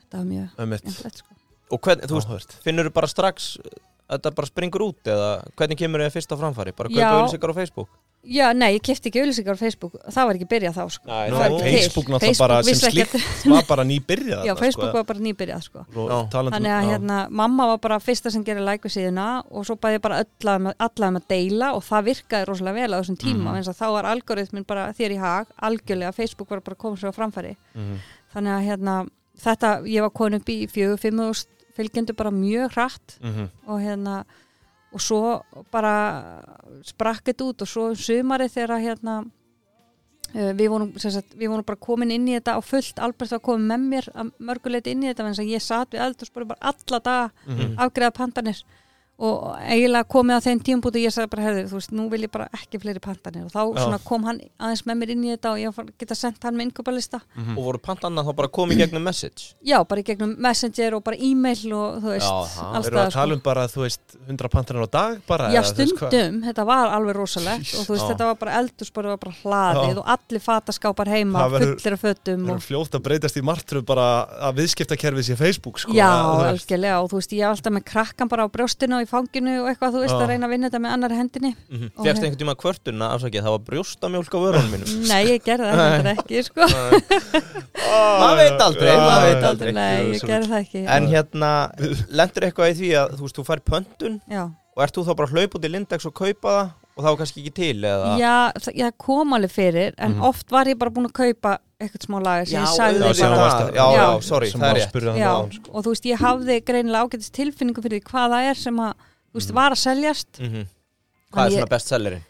þetta var mjög skemmtilegt sko. Og hvern, þú veist, finnur þú bara strax að þetta bara springur út eða hvernig kemur þið fyrst á framfæri? Bara kaupa Já. auðlýsingar á Facebook? Já, nei, ég kefti ekki auðlýsingar á Facebook það var ekki byrjað þá sko. Nei, Nú. Facebook náttúrulega bara sem slíkt var bara nýbyrjað Já, Facebook sko. var bara nýbyrjað sko. Um- Þannig að hérna, mamma var bara fyrsta sem gerir like við síðuna og svo bæði bara allavega alla um að deila og það virkaði rosalega vel á þessum tíma og þá var algoritmin bara þér í hag algjörlega, Facebook var bara komið svo á framfæri Mhm. þannig að hérna, þetta, ég var komin upp í fjögur, fimm fylgjendur bara mjög hratt Mhm. og hérna og svo bara sprakk þetta út og svo um sumarið þegar hérna uh, við vorum, sagt, við vorum bara komin inn í þetta á fullt, Albert var komin með mér að mörguleiti inn í þetta, en ég satt við eldur bara alla daga Mhm. afgreða pantanir og eiginlega komið að þeim tímpúti og ég sagði bara, herðu, þú veist, nú vil ég bara ekki fleiri pantanir. Og þá kom hann aðeins með mér inn í þetta og ég geta sendt hann með innkauparlista. Mhm. Og voru pantanna þá bara komið gegnum message? já, bara gegnum messenger og bara e-mail og þú veist, Já, það alls Erum við að staðar, tala um bara, þú veist, 100 pantanir á dag bara? Já, stundum, þetta var alveg rosalegt og þú veist, þetta var bara eldurspor, það var bara hlaðið Já. og allir fataskápar heima, Það verður- fullir af fötum Það er fljótt að breytast í martru bara að viðskiptakerfið fanginu og eitthvað, þú veist, Já. að reyna að vinna þetta með annar hendinni. Mm Og Fjækst einhvern tíma kvörtuna, afsakið, það var brjóstamjólk á vörunum mínum. Nei, ég gerði það ekki, sko. Maður veit aldrei, maður veit aldrei. Nei, ég gerði það ekki. En hérna, lendur eitthvað í því að þú veist, þú fær pöntun Já, og ert þú þá bara að hlaupa út í Lindex og kaupa það og það var kannski ekki til eða já það, kom alveg fyrir en Mhm. oft var ég bara búin að kaupa eitthvað smá lagar sem ég sagði auðvitað, bara að- já, já, Já. sorry, sem það er var að rétt spyrja Já, hann áðan, sko. og þú veist, ég hafði greinilega ágætist tilfinningu fyrir því hvað það er sem að, þú veist, var að seljast mm Hvað er Þannig svona bestsellerinn?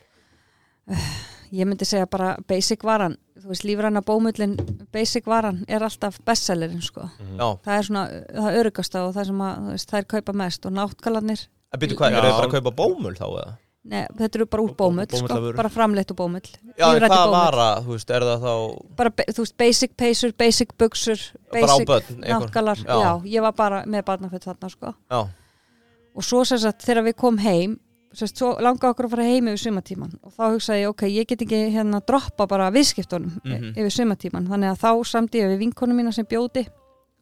ég myndi segja bara basic varan þú veist, lífræna bómullin basic varan er alltaf bestsellerin, sko Já, það er svona, það örugasta og það sem að, þú veist, þær kaupa mest og náttgalarnir en byrju hvað, Já. eru þið bara að kaupa bómul þá eða? Nei, þetta eru bara úr Bó- bómull, sko, bara framleitt úr bómull Já, en hvað bómull. vara, þú veist, er það þá bara, þú veist, basic peysur, basic buksur basic náttgalar, Já. já. ég var bara með barnaföld þarna, sko Já, og svo sem sagt, þegar við kom heim sérst, svo langa okkur að fara heim yfir sumatíman og þá hugsaði ég, ok, ég get ekki hérna droppa bara viðskiptunum Mhm. yfir sumatíman, þannig að þá samdi ég við vinkonu mína sem bjóti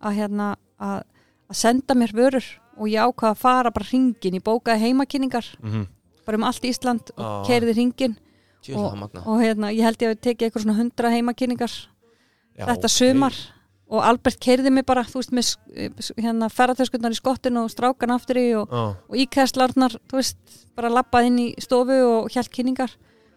að hérna að, að senda mér vörur og ég ákvað að fara bara hringin, ég bókaði heimakynningar Mhm. Bara um allt Ísland og Ah. keiriði hringin magna og hérna, ég held ég að tekið eitthvað svona hundra heimakynningar þetta ok. sumar. Og Albert keiriði mig bara, þú veist, með sk- hérna ferðartöskunnar í skottinu og strákan aftur í og, Já, og íkæðslarnar, þú veist, bara lappað inn í stofu og hjælt kynningar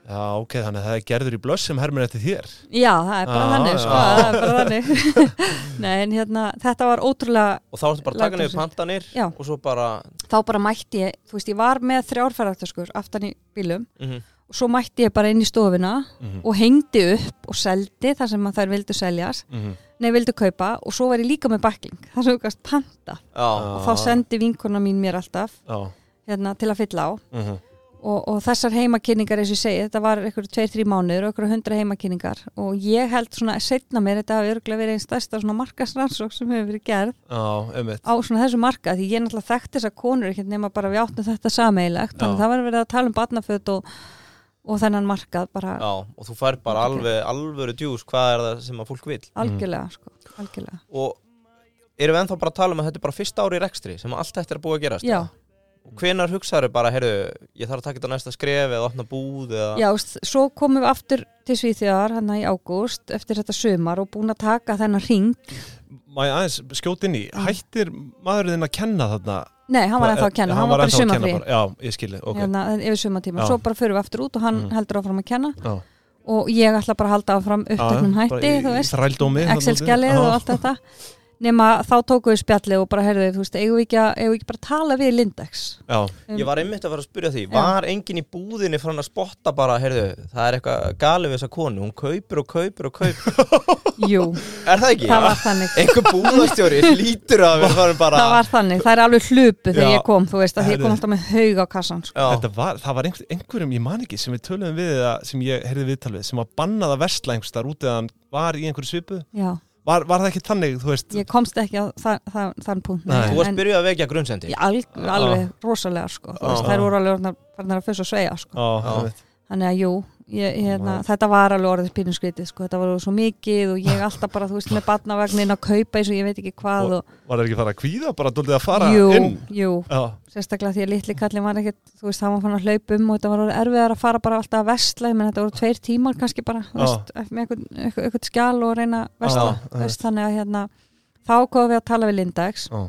já, ok, þannig að það er gerður í blöss sem hermir eftir þér Já, það er bara Já, þannig, sko, það er bara þannig Nei, en hérna, þetta var ótrúlega Og þá ertu bara að taka niður Lærdómsríkt. pantanir Já. og svo bara þá bara mætti ég, þú veist, ég var með þrjár ferðartöskur aftan í bílum mm og svo mætti ég bara inn í stofuna Mhm. og hengdi upp og seldi þar sem að þær vildu seljast Mhm. nei, vildu kaupa og svo var ég líka með bakling þar sem þú gast panta Já, og þá sendi vinkona mín mér alltaf Já, hérna, til að fylla á mhm. Og, og þessar heimakynningar eins og ég segi, þetta var eitthvað tveir, þrý mánuður og eitthvað hundra heimakynningar. Og ég held svona setna mér, þetta hafi örgulega verið einn stærsta svona markasrannsók sem hefur verið gerð já, á svona þessu marka því ég náttúrulega þekkt þessar konur ekkert nema bara við áttum þetta sameigilegt þannig að það var verið að tala um barnaföt og, og þennan markað bara. Já, og þú fær bara alveg alvöru djús hvað er það sem að fólk vil algjörlega sko, algjörlega. Og erum við ennþá bara að tala um að þetta er bara fyrsta ári í rekstri sem allt þetta er búið að gerast Já. Hvenar hugsaður bara, heyrðu, ég þarf að taka þetta næsta skref eða opna búð eða Já, svo komum við aftur til Svíþjóðar hann í ágúst eftir þetta sumar og búin að taka þennan ring Má ég aðeins skjóti inn í, hættir maðurinn að kenna þarna Nei, hann var ennþá að kenna, hann, var bara í ennþá að kenna sumarfrí bara. Já, ég skilji, ok hérna, yfir sumartíma, Já. svo bara fyrir við aftur út og hann Mm. heldur áfram að kenna Já. og ég ætla bara að halda áfram upptöknum hætti, í- þú veist. Excel-skjalið og allt þetta nema þá tókum við spjallið og bara heyrðu, þú veist, eigum við ekki, að- eigum við ekki bara að tala við Lindex Já, um, Ég var einmitt að fara að spyrja því, Já. var enginn í búðinni frá hann að spotta bara, heyrðu, það er eitthvað galið við þessa konu, hún kaupir og kaupir og kaupir Jú, Er það ekki? það var þannig Einhver búðastjóri lítur að við farum bara það var þannig, það er alveg hlupu þegar Já. ég kom, þú veist, að ég kom alltaf með haug á kassan sko. Já, Þetta var, það var einhver, einhverjum, ég man ekki, sem við töluðum við sem ég heyrði viðtal við, sem var bannað að versla einhvers þar út eða var í einhverju svipu. Já, Var, var það ekki þannig, þú veist? ég komst ekki á það, það, þann punkt Nei. þú varst en byrjuð að vekja grunnsendi ég alg, alveg rosalega sko, veist, þær voru alveg að fyrst og sveia sko. Þannig að jú, ég, hérna, þetta var alveg orðið pínum skritið, sko, þetta var svo mikið og ég alltaf bara, þú veist, með barnavagnin að kaupa eins og ég veit ekki hvað og, Var það ekki fara að kvíða, bara dólið að fara jú, inn? jú, Já, sérstaklega því að litli kallin var ekkert, þú veist, hann var fann að hlaupa um og þetta var orðið erfiðar að fara bara alltaf að vestla menn þetta voru tveir tímar kannski bara veist, með einhvern, einhvern, einhvern skjál og reyna að vestla, veist, þannig að hérna, þá komum við að tala við Lindex já,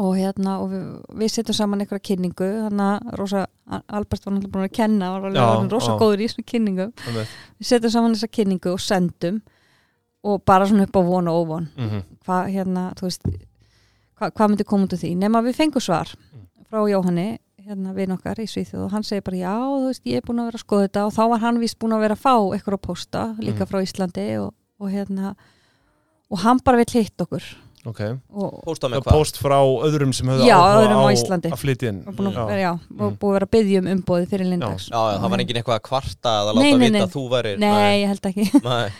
og hérna, og við, við setjum saman einhverja kynningu, þannig að Rosa Albert var náttúrulega búin að kenna, var alveg rosa góður í þessum kynningum. Einmitt. við setjum saman þessa kynningu og sendum. Og bara svona upp á von og óvon. Mhm. hvað hérna, þú veist hvað, hvað myndi koma út af því, nema við fengum svar frá Jóhanni hérna vinn okkar í Svíþjóð. Og hann segir bara já, þú veist, ég er búin að vera að skoða þetta. Og þá var hann vist búin að vera að fá eitthvað að posta líka Mhm. frá Íslandi. Og, og hérna og hann bara vill hitt okkur Ok. og, Pósta Það með er hvað? post frá öðrum sem höfðu áhuga á Íslandi. að flytja inn. og að, vera, og Mm. búin að vera að byggja um umbóði fyrir Lindex Já, já, það var engin eitthvað að kvarta eða láta Nei, nei, vita nei. að þú væri Nei, ég held ekki nei.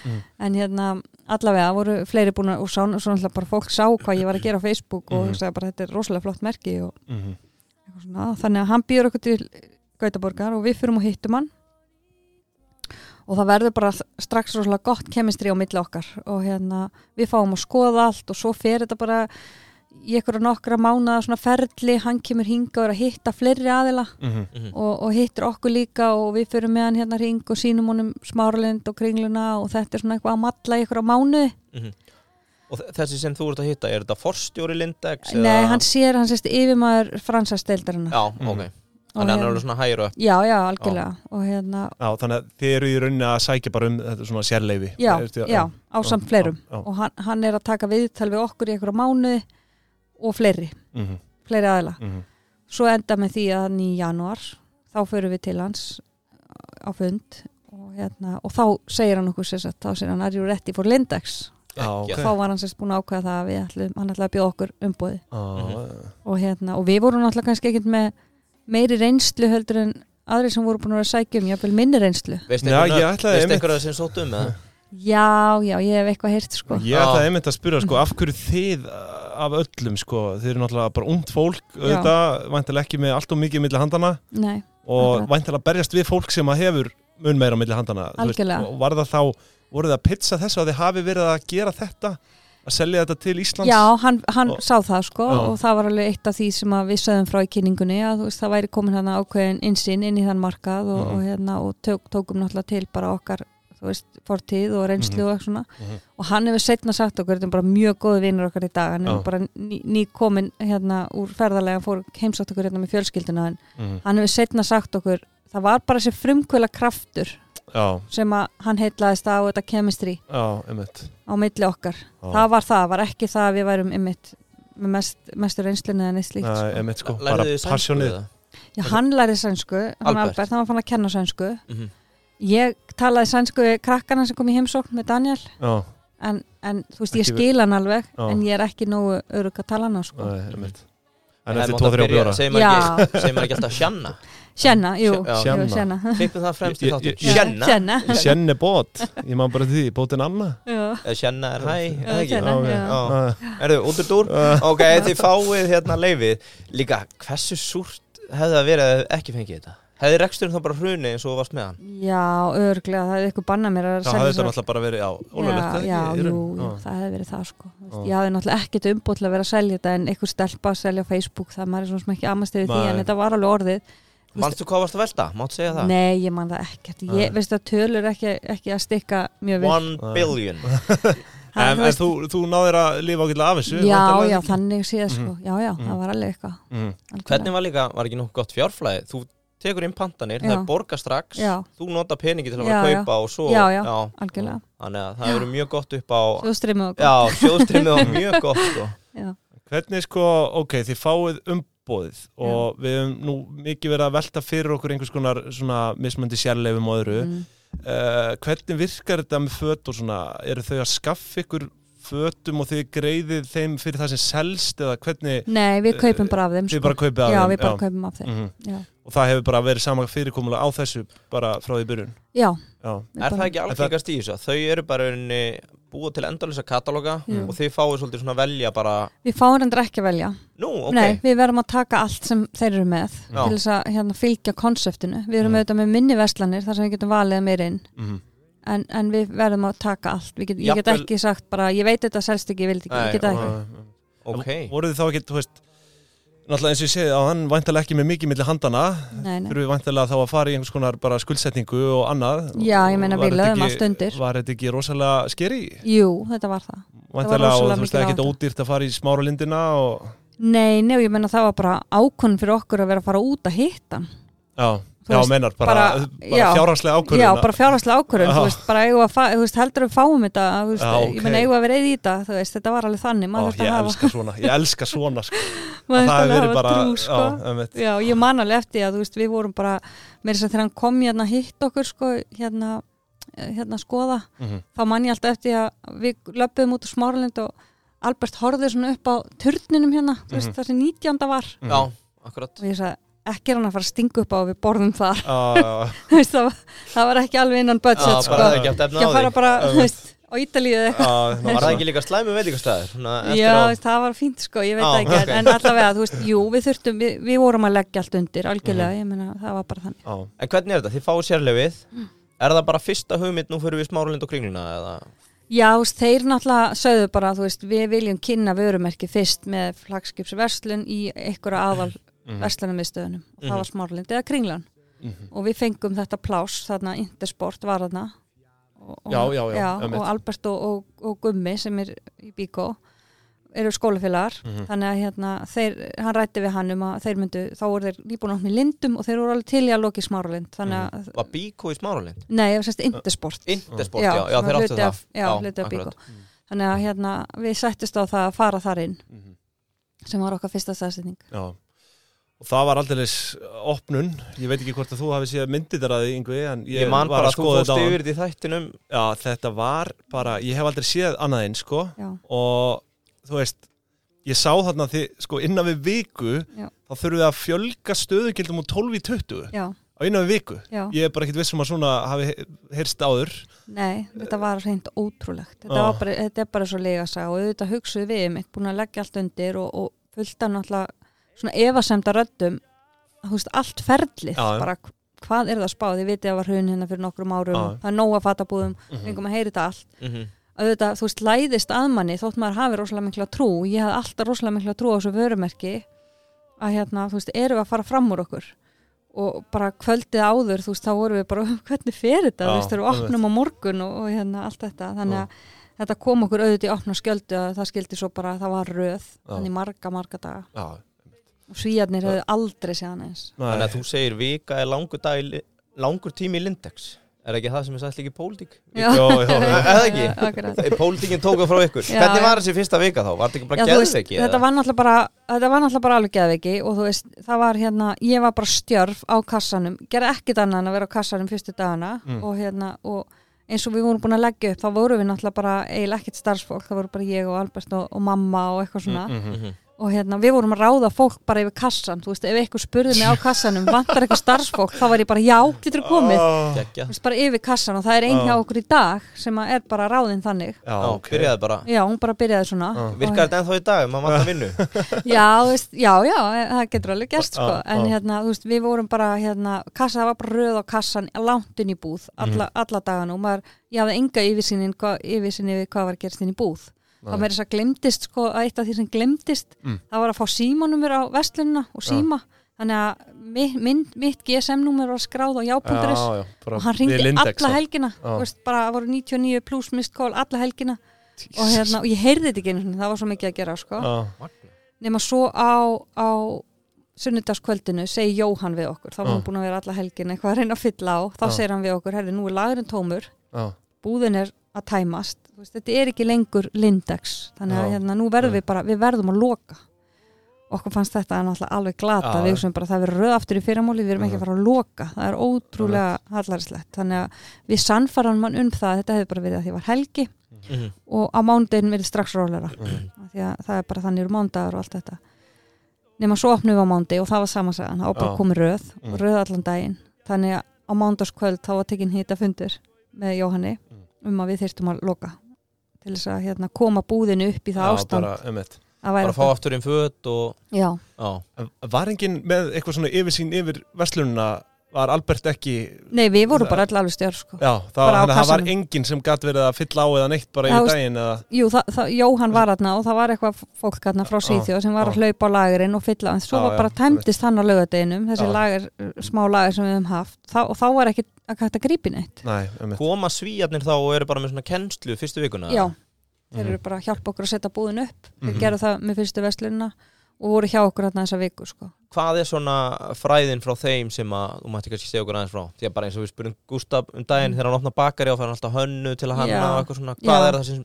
en hérna allavega voru fleiri búin að og svo, náttúrulega bara fólk sá hvað ég var að gera á Facebook og Mhm. hugsaði bara þetta er rosalega flott merki og Mhm. eitthvað svona, þannig að hann býður okkur til Gautaborgar og við fyrum og hittum hann og það verður bara strax rosalega gott kemistri á milli okkar og hérna við fáum að skoða allt og svo fer þetta bara í einhverja nokkra mánuða svona ferli, hann kemur hinga og er að hitta fleiri aðila Mhm. Mhm. og, og hittir okkur líka og við fyrir með hann hérna hring og sínum honum smáralind og kringluna og þetta er svona eitthvað að matla í einhverja mánuði Mhm. Og þ- þessi sem þú ert að hitta, er þetta forstjóri Lindex? Nei, hann sér, hann sést yfirmaður fransasteldarinnar Já, ok Þannig hann er alveg svona hægir upp Já, já, algjörlega. Og hérna, Já, þannig að þið eru í rauninni að sækja bara um þetta svona sérleifi já, Ertu- já, á samt fleirum. já, já. og hann, hann er að taka viðtal við okkur í einhverja mánuði og fleiri, Mhm, fleiri aðila. Mhm. svo enda með því að hann í janúar þá förum við til hans á fund og, hérna, og þá segir hann okkur sér þá segir hann, are you ready for Lindex? Já, ok. Geggjað. þá var hann sérst búin að ákveða það að við ætlum, hann ætlaði að bjóða okkur umbúði Já, og, hérna, og við vorum náttúrulega kannski ekkert með meiri reynslu heldur en aðri sem voru búin að sækja um, jáfnvel minni reynslu. Veist Já, einhver ég nöfn? ætlaði Veist einmitt- einhver að það sem sótt um eða? já, já, ég hef eitthvað heyrt sko. Ég ætlaði einmitt að spyrja sko, af hverju þið uh, af öllum sko, þið eru náttúrulega bara ungt fólk auðvitað, væntilega ekki með allt og mikið milli handana Nei, og væntilega berjast við fólk sem að hefur mun meira milli handana Algjörlega. og var það þá, voru það að pizza þessu að þið hafi verið að gera þetta að selja þetta til Íslands já, hann, hann Og- sá það sko Já. og það var alveg eitt af því sem við sögðum frá í kynningunni að veist, það væri komin hann ákveðin insinn inn í þann markað og, og, hérna, og tók, tókum náttúrulega til bara okkar þú veist, fortíð og reynslu og svona Mhm. og hann hefur setna sagt okkur, þetta er bara mjög góði vinnur okkar í dag, hann er bara ný, ný komin hérna úr ferðarlega, fór heimsátt okkur hérna með fjölskylduna en Mhm. hann hefur setna sagt okkur, það var bara þessi frumkvöla kraftur já, sem að hann heitlaðist á þetta kemistri já, einmitt á milli okkar, já. það var það, var ekki það að við værum ymmit með mest, mestur reynslunni eða neitt slíkt Nei, sko. einmitt sko, bara eða? Já, hann lærið sænsku, hann Albert. Albert, hann var fann að kenna sænsku Mhm. ég talaði sænsku við krakkana sem kom í heimsókn með Daniel já, en, en þú veist, ég Ekki við- skil hann alveg Já. en ég er ekki nógu örug að tala hana sko. nei, einmitt en Það eftir mátti 2-3 byrja- bjóra Segir maður Já. ekki, segir maður ekki alltaf sjanna Sjenna, jú, Já. Sjenna. Sjenna. Klippum það fremst í Sjanna Sjenna? Sjenni bót, ég má bara því, bótin Anna. Já, Sjanna er hæ, Já, eða ekki? Sjenna, já. Já. Erðu, út úr dúr? Ok, þið fáið hérna leifið Líka, hversu súrt hefði það verið að ekki fengið þetta? Hefði reksturinn þá bara hruni eins og varst með hann? Já, örglega, það hefði eitthvað bannað mér að Það selja hafði þessar- þetta náttúrulega bara verið, já, ólulegt Já, já, jú, jú, það hefði verið það sko. Já. Ég hafði náttúrulega ekkert umbútt til að vera að selja þetta en einhver stelpa að selja á Facebook það maður er svona sem ekki amast yfir því en þetta var alveg orðið Manstu hvað varst að velta? Máttu segja það? Nei, ég man það ekkert. Ég veist að tölur ekki, ekki að stikka mjög vel One billion Það, En, en þú, þú náðir að lifa ágætlega af þessu Já, já, ekki? þannig séð sko Mhm. Já, já, Mhm. það var alveg eitthvað Mhm. algjörlega. Hvernig var líka, var ekki nokkuð gott fjárflæði? Þú tekur inn pantanir, það Já. er borga strax Já. Þú nota peningi til að vera að kaupa og svo Já, já, algjörlega Þannig að það verður mjög gott upp á Þjóðstrimi og Já, sjóðstrimið var mjög gott sko. já. Hvernig sko, ok, þið fáið umbóðið og við hefum nú mikið verið að velta fyrir okkur einhvers konar svona mismöndi sérleifum og öðru Mm. uh, Hvernig virkar þetta með föt og svona, eru þau að skaffa ykkur fötum og þið greiðið þeim fyrir það sem selst eða hvernig Nei, við kaupum bara af þeim þið sko. bara kaupið af Já, þeim við bara kaupum af þeim Mhm. Já, og það hefur bara verið sama fyrirkomulega á þessu bara frá því byrjun já Já, við Er það ekki algengast í þessu? Þau eru bara unni búið til endalisa katalóga Jú. og þið fáið svolítið svona að velja bara Við fáum hendur ekki að velja. Nú, ok. Nei, við verðum að taka allt sem þeir eru með Já. til þess að hérna, fylgja konseptinu. Við erum Mm. auðvitað með minni verslanir þar sem við getum valið meir inn. Mm en, en við verðum að taka allt. Við get, Ég get ekki sagt bara, ég veit þetta selst ekki, ég vil ekki, Nei, ég get ekki. Ok. Voruð þið þá ekki, þú veist Náttúrulega eins og ég segi að hann væntalega ekki með mikið milli handana. Þurfum við væntalega þá að fara í einhvers konar bara skuldsetningu og annað Já, ég meina, við ekki- allt undir. Var þetta ekki rosalega skeri? Jú, þetta var það Væntalega og þú veist mikið ekki áhætta. ódýrt að fara í smáralindina og Nei, nei, og ég meina það var bara ákunn fyrir okkur að vera að fara út að hitta. Já, já veist, menar bara, bara- bara, já. fjárhanslega ákvörðun Já, bara fjárhagslega ákvörðun, þú veist, bara eigum að, fa- þú veist, heldur við fáum þetta, þú veist, Já, ok. ég meina eigum að vera eða í þetta, þú veist, þetta var alveg þannig, Ó, maður þurfti Ég að hafa, elska svona, ég elska svona sko. maður Það þurfti hefur að verið hafa bara trú, sko. einmitt. Já, ég man alveg eftir að, þú veist, við vorum bara, með þess að þegar hann kom hérna að hitta okkur, sko, hérna, hérna skoða, Mhm. þá man ég alltaf eftir að við löpum út úr smáralind og Albert horfði svona upp á turninum hérna, þú veist, Mhm. það sem 19. var. Já, akkurat og ég sagði, ekki er hann að fara að stinga upp á við borðum þar, veist, það, var, það var ekki alveg innan budget, Já, sko, ekki að fara bara, veist, á Ítalíu já, Var það ekki líka slæmu veitingastæður? Já, á það var fínt sko, ég veit það ekki, ok. en allavega, þú veist, jú, við þurftum, við, við vorum að leggja allt undir, algjörlega, Mhm. ég meina, það var bara þannig. já. En hvernig er þetta? Þið fáið sérlefið Mm. Er það bara fyrsta hugmynd nú fyrir við smáralind og kringluna eða? Já, þeir náttúrulega sögðu bara, þú veist, við viljum kynna vörumerki fyrst með flagskipsverslun í einhverja aðal Mhm. verslunarmiðstöðunum og það Mhm. var smárlind eða kringlan Mhm. og við fengum þetta plás, þarna Intersport var þarna og, og, Já, já, já, og Albert og, og, og Gummi sem er í Bíkó eru skólafélagar Mhm. þannig að hérna, þeir, hann rætti við hann um að þeir myndu, þá voru þeir nýbúin átt með lindum og þeir voru alveg til í að loki smáralind að, Var Bíkó í smáralind? nei, það var sérst Intersport Intersport, já, þeir áttu það Já, hluti af Bíkó akkurat. Þannig að hérna, við sættist á það að fara þar inn Mhm. sem var okkar fyrsta staðsetning. Já. Og það var aldeilis opnun, ég veit ekki hvort að þú hafi séð myndir þar að því yngvi, en ég, Ég man var bara að að þú skoða fórst þetta á yfir þetta í þættinum Já, þetta var bara, ég hef aldrei séð annað einn, sko, Já, og þú veist, ég sá þarna því, sko, innan við viku, Já. þá þurfum við að fjölga stöðugildum úr 12 í 20 já, á innan við viku. já. Ég er bara ekkit vissum að svona hafi heyrst áður. Nei, þetta var reynd ótrúlegt. Þetta, bara, þetta er bara svo lega að sagja og auðvitað hugsuðu við um eitt búin að leggja allt undir og, og fullt af náttúrulega svona þú veist, allt ferlið, Já, já. bara hvað er það spáð, ég veit ég að var hrun hérna fyrir nokkrum árum, Já. það er nóg að fata búðum, Mhm. fengum að heyri þetta allt. Mhm. auðvitað, þú veist, læðist að manni þótt maður hafi rosalega mikla trú ég hafði alltaf rosalega mikla trú á þessu vörumerki að hérna, þú veist, erum við að fara fram úr okkur og bara kvöldið áður, þú veist, þá vorum við bara hvernig fer þetta, Já, þú veist, við einmitt. opnum á morgun og, og hérna allt þetta, þannig Já. að þetta kom okkur auðvitað í opna skjöldu að það skildi svo bara, það var röð Já. þannig marga, marga daga Já, svíjarnir hefðu aldrei séðan eins Þannig að þú segir vika er langur, dag, langur tími í Lindex Er ekki það sem er sagt líka í pólitík? Já. Jó, jó. Eða ekki? Akkurat. Pólitíkin tóka frá ykkur Já, Hvernig já. var þessi fyrsta vika þá? Var þetta ekki bara Já, geðveiki? þetta var náttúrulega bara þetta var náttúrulega bara alveg geðveiki og þú veist, það var hérna, ég var bara stjörf á kassanum, gerði ekkit annað en að vera á kassanum fyrstu dagana Mm. og hérna, og eins og við vorum búin að leggja upp þá vorum við náttúrulega bara eiginlega ekkit starfsfólk það voru bara ég og Albert og, og mamma og eitthvað svona Mhm. Mhm. Og hérna, við vorum að ráða fólk bara yfir kassan þú veist, ef eitthvað spurði mig á kassanum vantar eitthvað starfsfólk, þá var ég bara já, getur komið? Þú veist, bara yfir kassan og það er einn hjá Já. okkur í dag sem að er bara ráðinn þannig. Já, Já, ok. byrjaði bara. Já, hún bara byrjaði svona. Og Virkar þetta ennþá í dag? Maður vantar vinnu? Já, þú veist, já, já, það getur alveg gerst sko, en hérna, þú veist, við vorum bara hérna, kassa, það var bara röð á kassan langt inn í búð, alla, alla dagana. Og maður, ég hafði enga yfirsýni við hvað var að gerast inn í búð Það með þess að glemdist, sko, að eitt af því sem glemdist Mm. það var að fá símanúmer á vestlununa og síma, þannig að mitt, mitt, mitt GSM-númer var skráð á já.is Já, já, og hann Lindex, alla þá. helgina. Já. veist, bara voru 99 pluss mist call alla helgina. Og, hérna, og ég heyrði þetta ekki einu það var svo mikið að gera sko. Já, nema svo á, á sunnudagskvöldinu segi Jóhann við okkur. Þá var hann Já. búin að vera alla helgin eitthvað að reyna að fylla á. Þá Já. segir hann við okkur, herri nú er lagurinn tómur. Já, búðin er að tæmast veist, þetta er ekki lengur lindex. Þannig að hérna, nú verðum við bara, við verðum að loka. Okkur fannst þetta náttúrulega alveg glata Já. við hugsaum bara það verður röð aftur í fyrramóli við erum ekki að fara að loka, það er ótrúlega hallarslegt, þannig að við sannfæran mann um það, þetta hefur bara verið að því var helgi Mhm. og á mándegin verið strax rólera Mhm. Af því að það er bara þannig eru mándagar og allt þetta. Nema svo opnum við á mándi og það var samansagan, var bara komið röð Mm. og röð allan daginn. Þannig að á mándagskvöld þá var tekinn hita fundur með Jóhanni Mm. um að við þyrstum að loka til þess að hérna, koma búðinu upp í það já ástand. bara, einmitt. að Bara fá aftur inn föt og já, Já, Var enginn með eitthvað svona yfirsýn yfir verslununa, var Albert ekki nei við vorum bara allir alveg stjórn sko. Já, það, á að það var enginn sem gætt verið að fylla á eða neitt bara yfir veist- daginn eða Jú, það, það, Jóhann var aðna og það var eitthvað fólk aðna frá Já, Svíþjóð sem var að hlaupa á lagurinn og fylla en svo Já, var bara tæmdist hann á laugadeginum þessi Já. lager, smá lager sem við höfum haft. Þá, og þá var ekki að hægt að grípi neitt. Nei, einmitt. Koma svíjarnir þá og eru bara með svona kennslu fyrstu vikuna? Já, þeir Mhm. eru bara að hjálpa okkur að setja búðin upp. Þeir Mhm. gerðu það með fyrstu vestlunina og voru hjá okkur þarna þessa viku sko. Hvað er svona fræðin frá þeim sem að, þú mætti kannski segja okkur aðeins frá því að bara eins og við spyrum Gustaf um daginn Mm. þegar hann opna bakari og fær hann alltaf hönnu til að hanna Já. og eitthvað svona, hvað Já. er það sem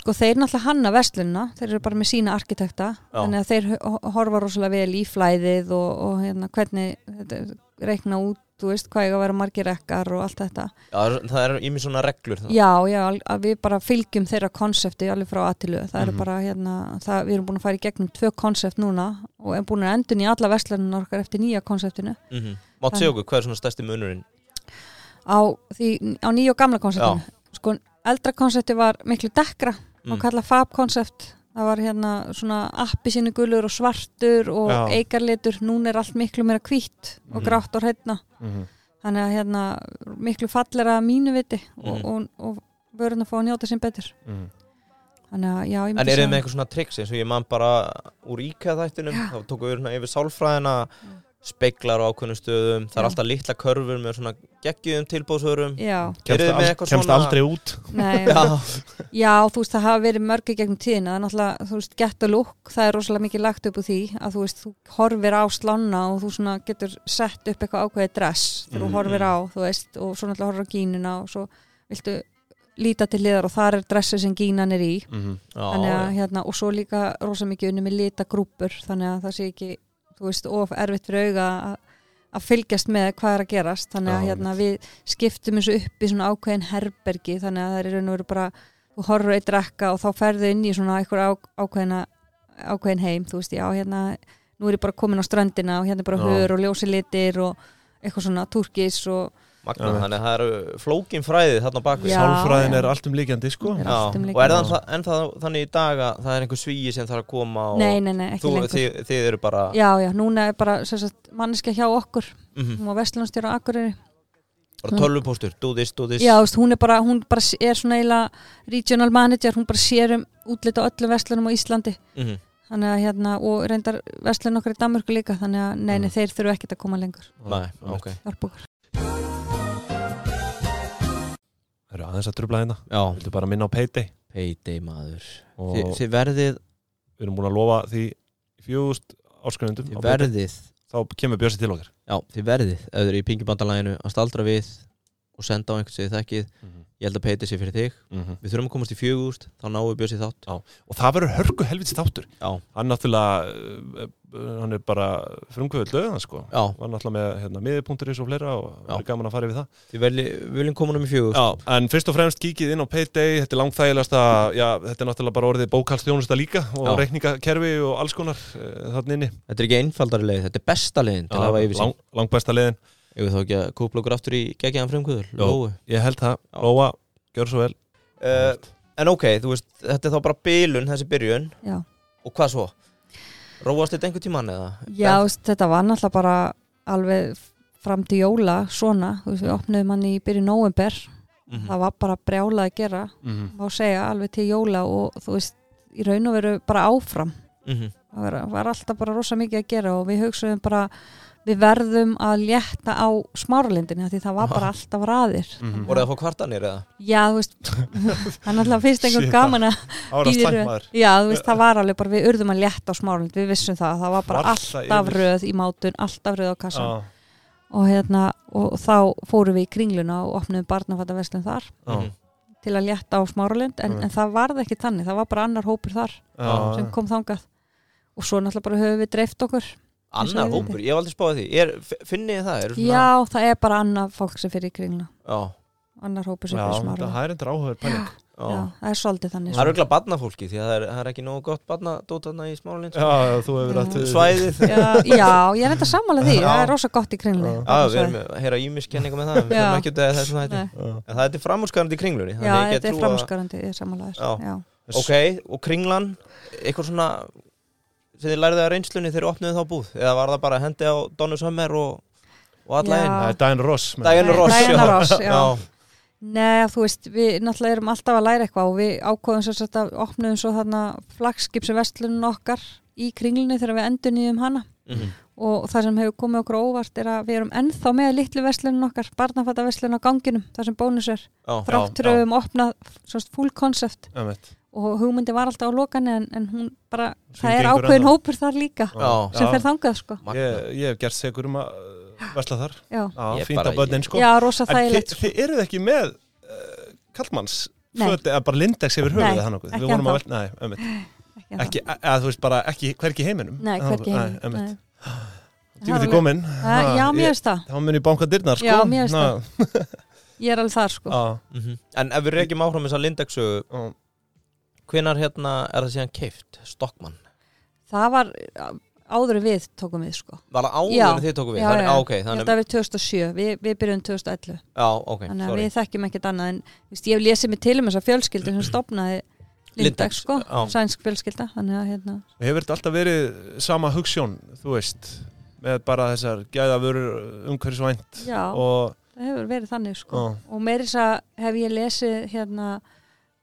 sko þeir náttúrulega hanna vestlunina þeir eru bara með sína arkitekta Já. þannig að þeir ho- horfa rosalega vel í flæðið og, og hérna, hvernig er reikna út þú veist hvað ég að vera margir rekkar og allt þetta. Já, það er ímið svona reglur það. já, já, við bara fylgjum þeirra konsepti alveg frá aðtilu, það eru Mhm. bara hérna, það, við erum búin að fara í gegnum tvö konsept núna og erum búin að endun í alla vestlunina okkar eftir nýja konseptinu. Mm Mátt segja okkur, hvað er svona stærsti munurinn? Á, á nýja og gamla konseptinu. Sko, eldra konsepti var miklu dekkra Mm. og kalla Fab konsept það var hérna svona appi sinni gulur og svartur og Já. eikarlitur núna er allt miklu meira hvítt og Mhm. grátt og hreitna Mhm. þannig að hérna miklu fallera að mínu viti og, Mhm. og, og vörun að fá að njóta sín betur mm. þannig að já, ég En myndi er þið segja- með eitthvað svona tricks eins og ég man bara úr íkæða þættinum þá tókum við svona yfir sálfræðina speiklar á ákveðnum stöðum. Það er Já. alltaf litla körfur með svona geggjum já, með kemst, kemst aldrei út. Nei, Já, Já, þú veist, það hafa verið mörgi gegnum tíðina, það er náttúrulega, þú veist, get a look, það er rosalega mikið lagt upp úr því að þú veist, þú horfir á slána og þú svona getur sett upp eitthvað ákveðið dress þegar Mm. þú horfir á, þú veist, og svo náttúrulega horfir á gínuna og svo viltu líta til liðar og þar er dressið sem gínan er í, mm. þannig að já, hérna, og svo líka rosalega mikið þú veist, of erfitt fyrir auga að fylgjast með hvað er að gerast. Þannig að hérna, við skiptum þessu upp í svona ákveðin herbergi þannig að það er raun og veru bara þú horfur eitt rekka og þá ferðu inn í svona á, ákveðina, ákveðin heim. Þú veist, já, hérna, nú er ég bara komin á ströndina og hérna er bara hör og ljósi litir og eitthvað svona turkis og magna, Já. þannig að það eru flókin fræði þarna bak við. Sálfræðin er allt um líkjandi sko. Er Já, um og er það þa- en það þannig í dag að það er einhver svíi sem þarf að koma og nei, nei, nei, þú, þið, þið eru bara já, já, núna er bara manneska hjá okkur. Mhm, hún var vestlunstjóra á Akureyri. Bara tölvupóstur, do this, do this. Já, hún er bara, hún bara er svona eiginlega regional manager, hún bara sér um útlit á öllum vestlunum á Íslandi. Mhm. þannig að hérna, og reyndar vestlun okkar í Danmörku líka, þannig að nei, nei, Mm. þeir þurfu ekkert að koma lengur. Nei, ok. Hjálpa eru aðeins að trubla hérna. Já, Viltu bara minna á Payday? Payday maður. Þi, Þið verðið, við erum búin að lofa því fjúst áskrifundum þið verðið þá kemur Björsi til okkar. Já, þið verðið, ef þið eru í pingjubandalaginu að staldra við og senda á einhvern sem þið þekkið. Mm Ég held að payday sé fyrir þig. Við þurfum að komast í fjögúst, þá náum við bjösið þátt. Og það verður hörku helvits þáttur. Já, hann náttúrulega uh, uh, hann er bara frumkvöld lögðan sko. Já, var náttúrulega með hérna, miðpunkturis og fleira og Já. það er gaman að fara yfir það. Þið velji, viljum koma um í fjögúst Já, en fyrst og fremst kíkið inn á Payday þetta er langþægilegasta, já, þetta er náttúrulega bara orðið bókalstjónusta líka og Já. reikningakerfi og alls konar uh, þarna inni. Þetta er ekki einfaldari leið, þetta er besta leiðin að lang, langbæsta leiðin, Ef við þá ekki að kúpla okkur aftur í geggjaðan frumkvöður, Jó. lóu ég held það Já. Lóa, gjör svo vel uh, En ok, þú veist, þetta er þá bara bylun, þessi byrjun Já, Og hvað svo? Róast þetta einhvern tímann eða? Já þú veist, þetta var náttúrulega bara alveg fram til jóla svona, þú veist, við opnuðum hann í byrju november, Mhm. það var bara brjálað að gera, mm má segja alveg til jóla og þú veist, í raun og veru bara áfram Mhm. það var, var alltaf bara rosa mikið að gera og við hugsaðum bara við verðum að létta á smáralindinni því það var bara alltaf raðir -hmm. Voruð það að fá kvartanir eða? já þú veist það er náttúrulega fyrst einhver Shit, gaman að maður já þú veist það var alveg bara við urðum að létta á smáralind við vissum það, það var bara Varla alltaf yfir. röð í mátun alltaf röð á kassan Já, og hérna og þá fórum við í kringluna og opnum barnafattaverslun þar Mhm. til að létta á smáralind en, Mm. en það varð ekki þannig, það var bara annar hópur þar já, sem kom þangað og svo náttúrulega bara höfum við dreift okkur Annar hópur, ég hef aldrei spáðið því er, Finnið það? Eru svona- já það er bara annar fólk sem fyrir í kringluna Já, annar hópur sem já, fyrir þetta smáralind það er endur áhugaður pæling já. Já, það er svolítið þannig Það er auðvitað badnafólki því að það er, það er ekki nógu gott badnadót þarna í smálinn Já, já, þú hefur Já. átt Svæðið já, já, ég er enda sammála því, Já. það er rosa gott í kringlunni Já. Já, við erum að heyra ímiskenninga með það Við Já. erum ekki út af þessum þætti Nei. En það er til framúrskarandi í kringlunni Já, þetta er er. Já. Ok, og kringlan Eitthvað svona sem þið lærið að reynslunni þegar opnuðu þá búð Eða var það bara hendi á Donnu Sömmer og, og alla Já. inn Það er Diana Ross Nei, Ross, já. Ross, já. Já. Nei, þú veist, við náttúrulega erum alltaf að læra eitthvað og við ákváðum svo að opnuðum svo þarna flagskipsi vestlunum okkar í kringlunni þegar við endur nýjum hana Mhm. og það sem hefur komið okkur óvart er að við erum ennþá með litlu vestlunum okkar barnafætta vestlun á ganginum, það sem bónus er þráttur já. um opnað svo full concept Einmitt. Og hugmyndi var alltaf á lokanni en, en hún bara, Sem það er ákveðin ennþá. hópur þar líka Já. sem fer þangað sko. Ég, ég hef gert segur um að uh, vesla þar. Já, Já, fínt á börnin sko. Já rosa En þið, sko. þið eruð ekki með uh, kallmanns Nei. föt eða bara lindex yfir höfuðið hann okkur Við vorum að nei, einmitt. Ekki eða þú veist bara ekki, hvergi í heiminum. Nei, hvergi heim einmitt. Nei. Tímið Það þið er komin Það- Já, mér finnst það, Þá mun ég banka dyrnar sko. Já, mér finnst Na, ég er alveg þar sko. Já, Mhm. En ef við reykjum áfram þess að Lindexu já. Hvenær hérna er það síðan keift? Stockmann Það var áður við tókum við sko Var það áður Já. en þið tóku við? Já, Þannig, já. á, ok, Ég þannig, held að við 2007, við, við byrjum 2011 já, ok, Þannig að sorry við þekkjum ekkert annað en víst, ég hef lesið mig til um þessa fjölskyldu sem stopnaði Lindex, sko, já. sænsk fjölskylda Þannig að hérna, Hefur þetta alltaf verið sama hugssjón Þú veist Með bara þessar gæðavörur umhverfisvænt já, Og það hefur verið þannig sko Já. og meiri þess að hef ég lesið hérna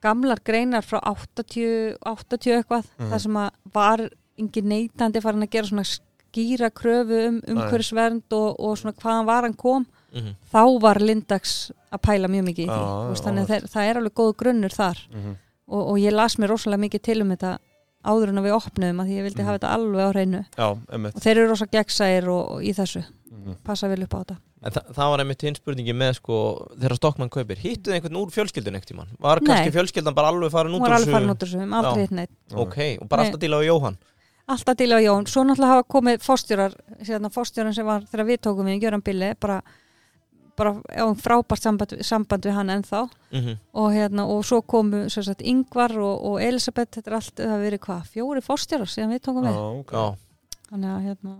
gamlar greinar frá 80, 80 eitthvað Mhm. þar sem að var engin neytandi farin að gera svona skýra kröfu um umhverfisvernd og, og svona hvaðan var hann kom Mhm. þá var Lindax að pæla mjög mikið í því veist, já, þannig að þeir, það er alveg góð grunnur þar Mhm. og, og ég las mér rosalega mikið til um þetta áður en að við opnuðum að því ég vildi Mhm. hafa þetta alveg á hreinu Já, og þeir eru rosa gegnsæðir og, og í þessu Mhm. passa vel upp á þetta En þa það var einmitt hinn spurningi með sko þegar Stokkmann kaupir, hittuð einhvern úr fjölskyldun ekkert tíman? Var Nei. kannski fjölskyldan bara alveg farin út hún var úr alveg farin út úr þessu, um aldrei hitt neitt Ok, og bara Nei. alltaf díla á Jóhann? Alltaf díla á Jón, svo náttúrulega hafa komið fórstjórar, sérna fórstjóran sem var þegar við tókum við, Gjöran Billi bara, bara frábært samband, samband við hann ennþá. Mm og, hérna, og svo komu sem sagt, Ingvar og, og Elisabeth, þetta er allt, það hafa verið hvað, fjóri fórstjórar síðan við tókum við? Já, ok. Já, þannig að hérna,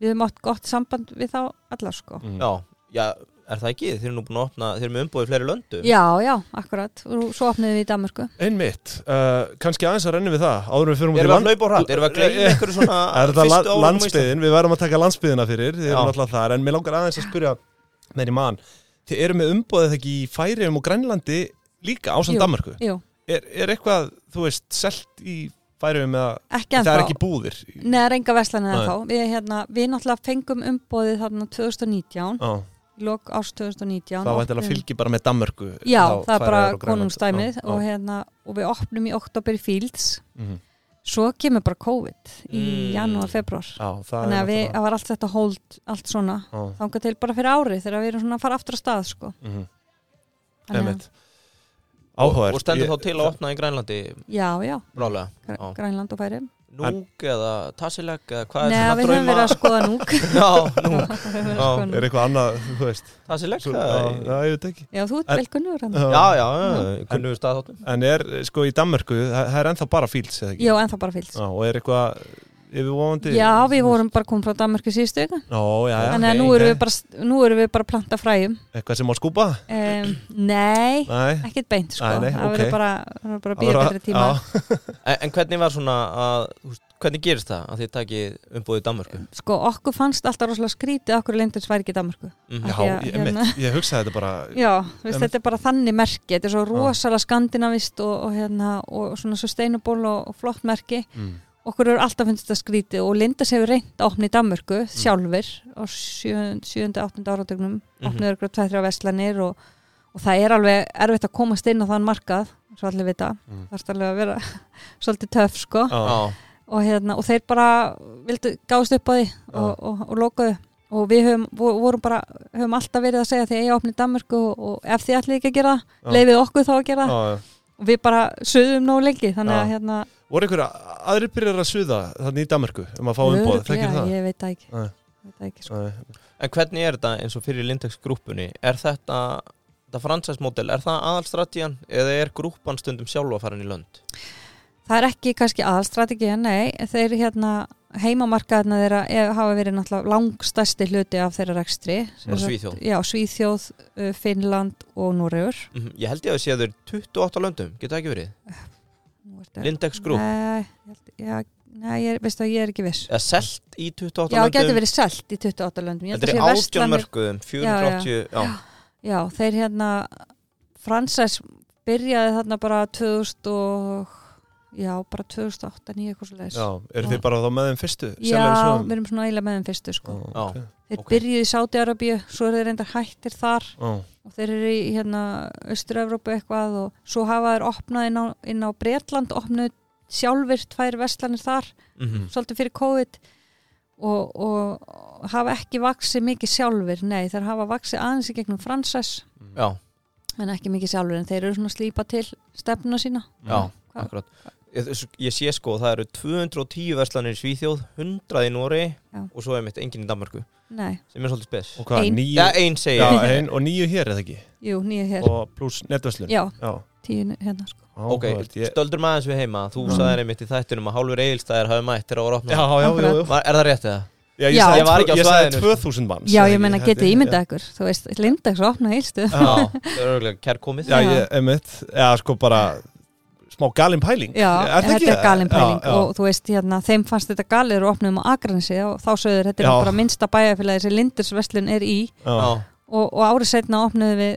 við höfum átt gott samband við þá alla sko Mhm. já, já, er það ekki? Þeir eru nú búin að opna, þeir eru með umbúið fleiri löndu Já, já, akkurat, og svo opniðum við í Danmarku Einmitt, uh, kannski aðeins að renni við það áður en við fyrir út í Erum við að land hlaupa á hratt? Erum við að gleyma Eh, einhverju svona Er þetta landsbyðin, við verðum að taka landsbyðina fyrir Þið Já. erum alltaf þar, en mér langar aðeins að spyrja með í mann Þið eru með umbóðið ekki í Færiðum og Grænlandi líka Jú. Danmarku er, er eitthvað, þú veist, selt í Færiðum eða ekki það er ekki búðir. Nei, það er enga veslanir Nei. ennþá. Við, hérna, við náttúrulega fengum umboðið þarna 2019 Já, í lok árs 2019 það vænt að Opnum- fylgi bara með Danmarku Já, þá það er bara konungstæmið og, hérna, og við opnum í oktober í Fields. Mhm. svo kemur bara COVID í Mm. janúar, februar þannig að við, það var allt þetta hold allt svona, Já, þangað til bara fyrir árið þegar við erum svona að fara aftur að stað sko. mhm, Þannig að- einmitt Og, stendur Ég- þá til að opna í Grænlandi? Já, já, brálega. Grænland og færi Núg eða Tassileg eða hvað er Nei, svona við höfum verið að skoða núk. Já, að Já. Er núk. eitthvað annað, þú veist? Tassileg Já, ég veit ekki. Já, þú ert vel kunnur já, já, við staðháttum. En er, sko, í Danmarku, það, er ennþá bara fíls, eða ekki? Já, ennþá bara Já, og er eitthvað yfirvofandi? Já, við vorum bara komið frá Danmarku síðustu viku Já, já, já. Þannig að ok, nú erum ok. við bara, nú erum við bara planta fræjum Eitthvað sem má skúpa? um, Nei, Nei. ekkert beint sko Nei, nei, Það ok. verður bara, bara býða betri tíma Já, en, en hvernig var svona að, þú veist, hvernig gerist það að þið takið umbúið í Danmörku? Sko, okkur fannst alltaf rosalega skrítið okkur lendins væri ekki í Danmarku Mm já því að, ég, hérna- mitt, ég hugsaði þetta bara Já, veist, Einmitt. þetta er bara þannig merki Þetta er svo rosalega skandinavist og, og, hérna, og svona sustainable og, og flott merki mm. Okkur eru alltaf finnst þetta skrítið og Lindas hefur reynd að opna í Danmörku sjálfur á 7. 8. áratögnum Mhm. opnaður ykkur tveið-þrjá veslanir og, og það er alveg erfitt að komast inn á þann markað svo allir vita, Mm. það er alveg að vera svolítið töff sko. Já, og, hérna, og þeir bara vildu gáðast upp á því og, og, og lokaðu og við höfum, vo- vorum bara höfum alltaf verið að segja því að ég opni í Danmörku og, og ef þið ætlið ekki að gera það leifið okkur þá að gera. Og við bara sögum nóg lengi þannig að hérna Voru einhverja aðrir byrjar að suða þannig í Danmarku um að fá umbóð, þekkir það? ég veit það ekki, Nei. veit það ekki sko. En hvernig er þetta eins og fyrir Lindex grúpunni? Er þetta, þetta fransæsmódel, er það aðalstratíjan eða er grúpan stundum sjálfa farin í lönd? það er ekki kannski aðalstrategið, nei þeir hérna heimamarkaðina þeirra er, hafa verið náttúrulega langstæsti hluti af þeirra rekstri Svíþjóð. já, Svíþjóð, uh, Finnland og Noregur Mhm, Ég held ég að sé að þau eru 28 löndum, getur það ekki verið? Lindex grúp, Nei, já, nei ég, veistu að ég er ekki viss eða selt í 28 Já, það getur löndum? verið selt í 28 löndum Ég held Þetta er verslanir- mörkuðum, 480, já, Já, þeir hérna Fransæs byrjaði þarna bara 2000 og já, bara 2008, 9 eitthvað svo leiðis Já, eru þið bara þá með þeim fyrstu? Já, við erum svona eiginlega með þeim fyrstu sko. Já. okay. Þeir ok. byrjuði í Sáti-Arabíu, svo eru þeir reyndar hættir þar Já, og þeir eru í hérna Östur-Evrópu eitthvað og svo hafa þeir opnað inn á, inn á Bretland, opnuð sjálfur tvær verslanir þar, Mhm. svolítið fyrir COVID. Og, og hafa ekki vaksið mikið sjálfur, nei þeir hafa vaksið aðeins í gegnum fransæs já, en ekki mikið sjálfur en þeir eru svona að slípa til stefnuna sína. Já, Hvað- akkurat ég, sé sko, það eru 210 verslanir í Svíþjóð 100 í Nóri Já. og svo er mitt enginn í Danmarku Nei, sem er svolítið spes Og hvað, Ein. nýju? Já, ein Já, ég ein, og nýju hér eða ekki? jú, nýja hér Og pluss netverslun? Já, Já. tíu hérna sko Ok, áhugavert. Ég- stöldur maður við heima Þú Já. sagðir einmitt í þættinum að hálfur eigilstæðir hafi mætt þegar það var Já, opnað já, já, já. Var- Er það rétt eða? Já, ég Já. sagði Ég var ekki á Ég sagði svæðinu. 2000 manns Já, ég Held getið ímyndað ykkur Þú veist, Lindax opna heilstu Já. Já, það er örgulega kær komið Já, Já. ég, emitt, já, sko bara smá galin pæling Já, Er það ekki? þetta er það? galin pæling Já, já. og þú veist, hérna, þeim fannst þetta galið og opnum á Akranesi og þá sögður þetta er bara minnsta bæjarfélagi sem Lindursveslun er í. Og, og árið setna opnuðu við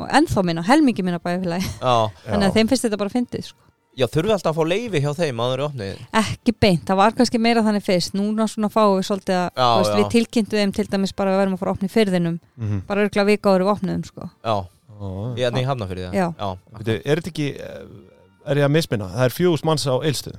og ennþá minna, helmingi minna bæjarfélagi Já, þannig að þeim finnst þetta bara fyndið sko. já þurfi alltaf að fá leifi hjá þeim áður í opnið ekki beint, það var kannski meira þannig fyrst. Núna svona fáum við svolítið að við tilkynntu þeim til dæmis bara að við verðum að fara að opna í fyrðinum Mhm. bara örgulega vika áður við opnuðum sko. Já, Já. ég er nýja hafna fyrir það Já. Já, Veitu, Er þetta ekki, eh, er ég að misminna, það er fjúst manns á eilstu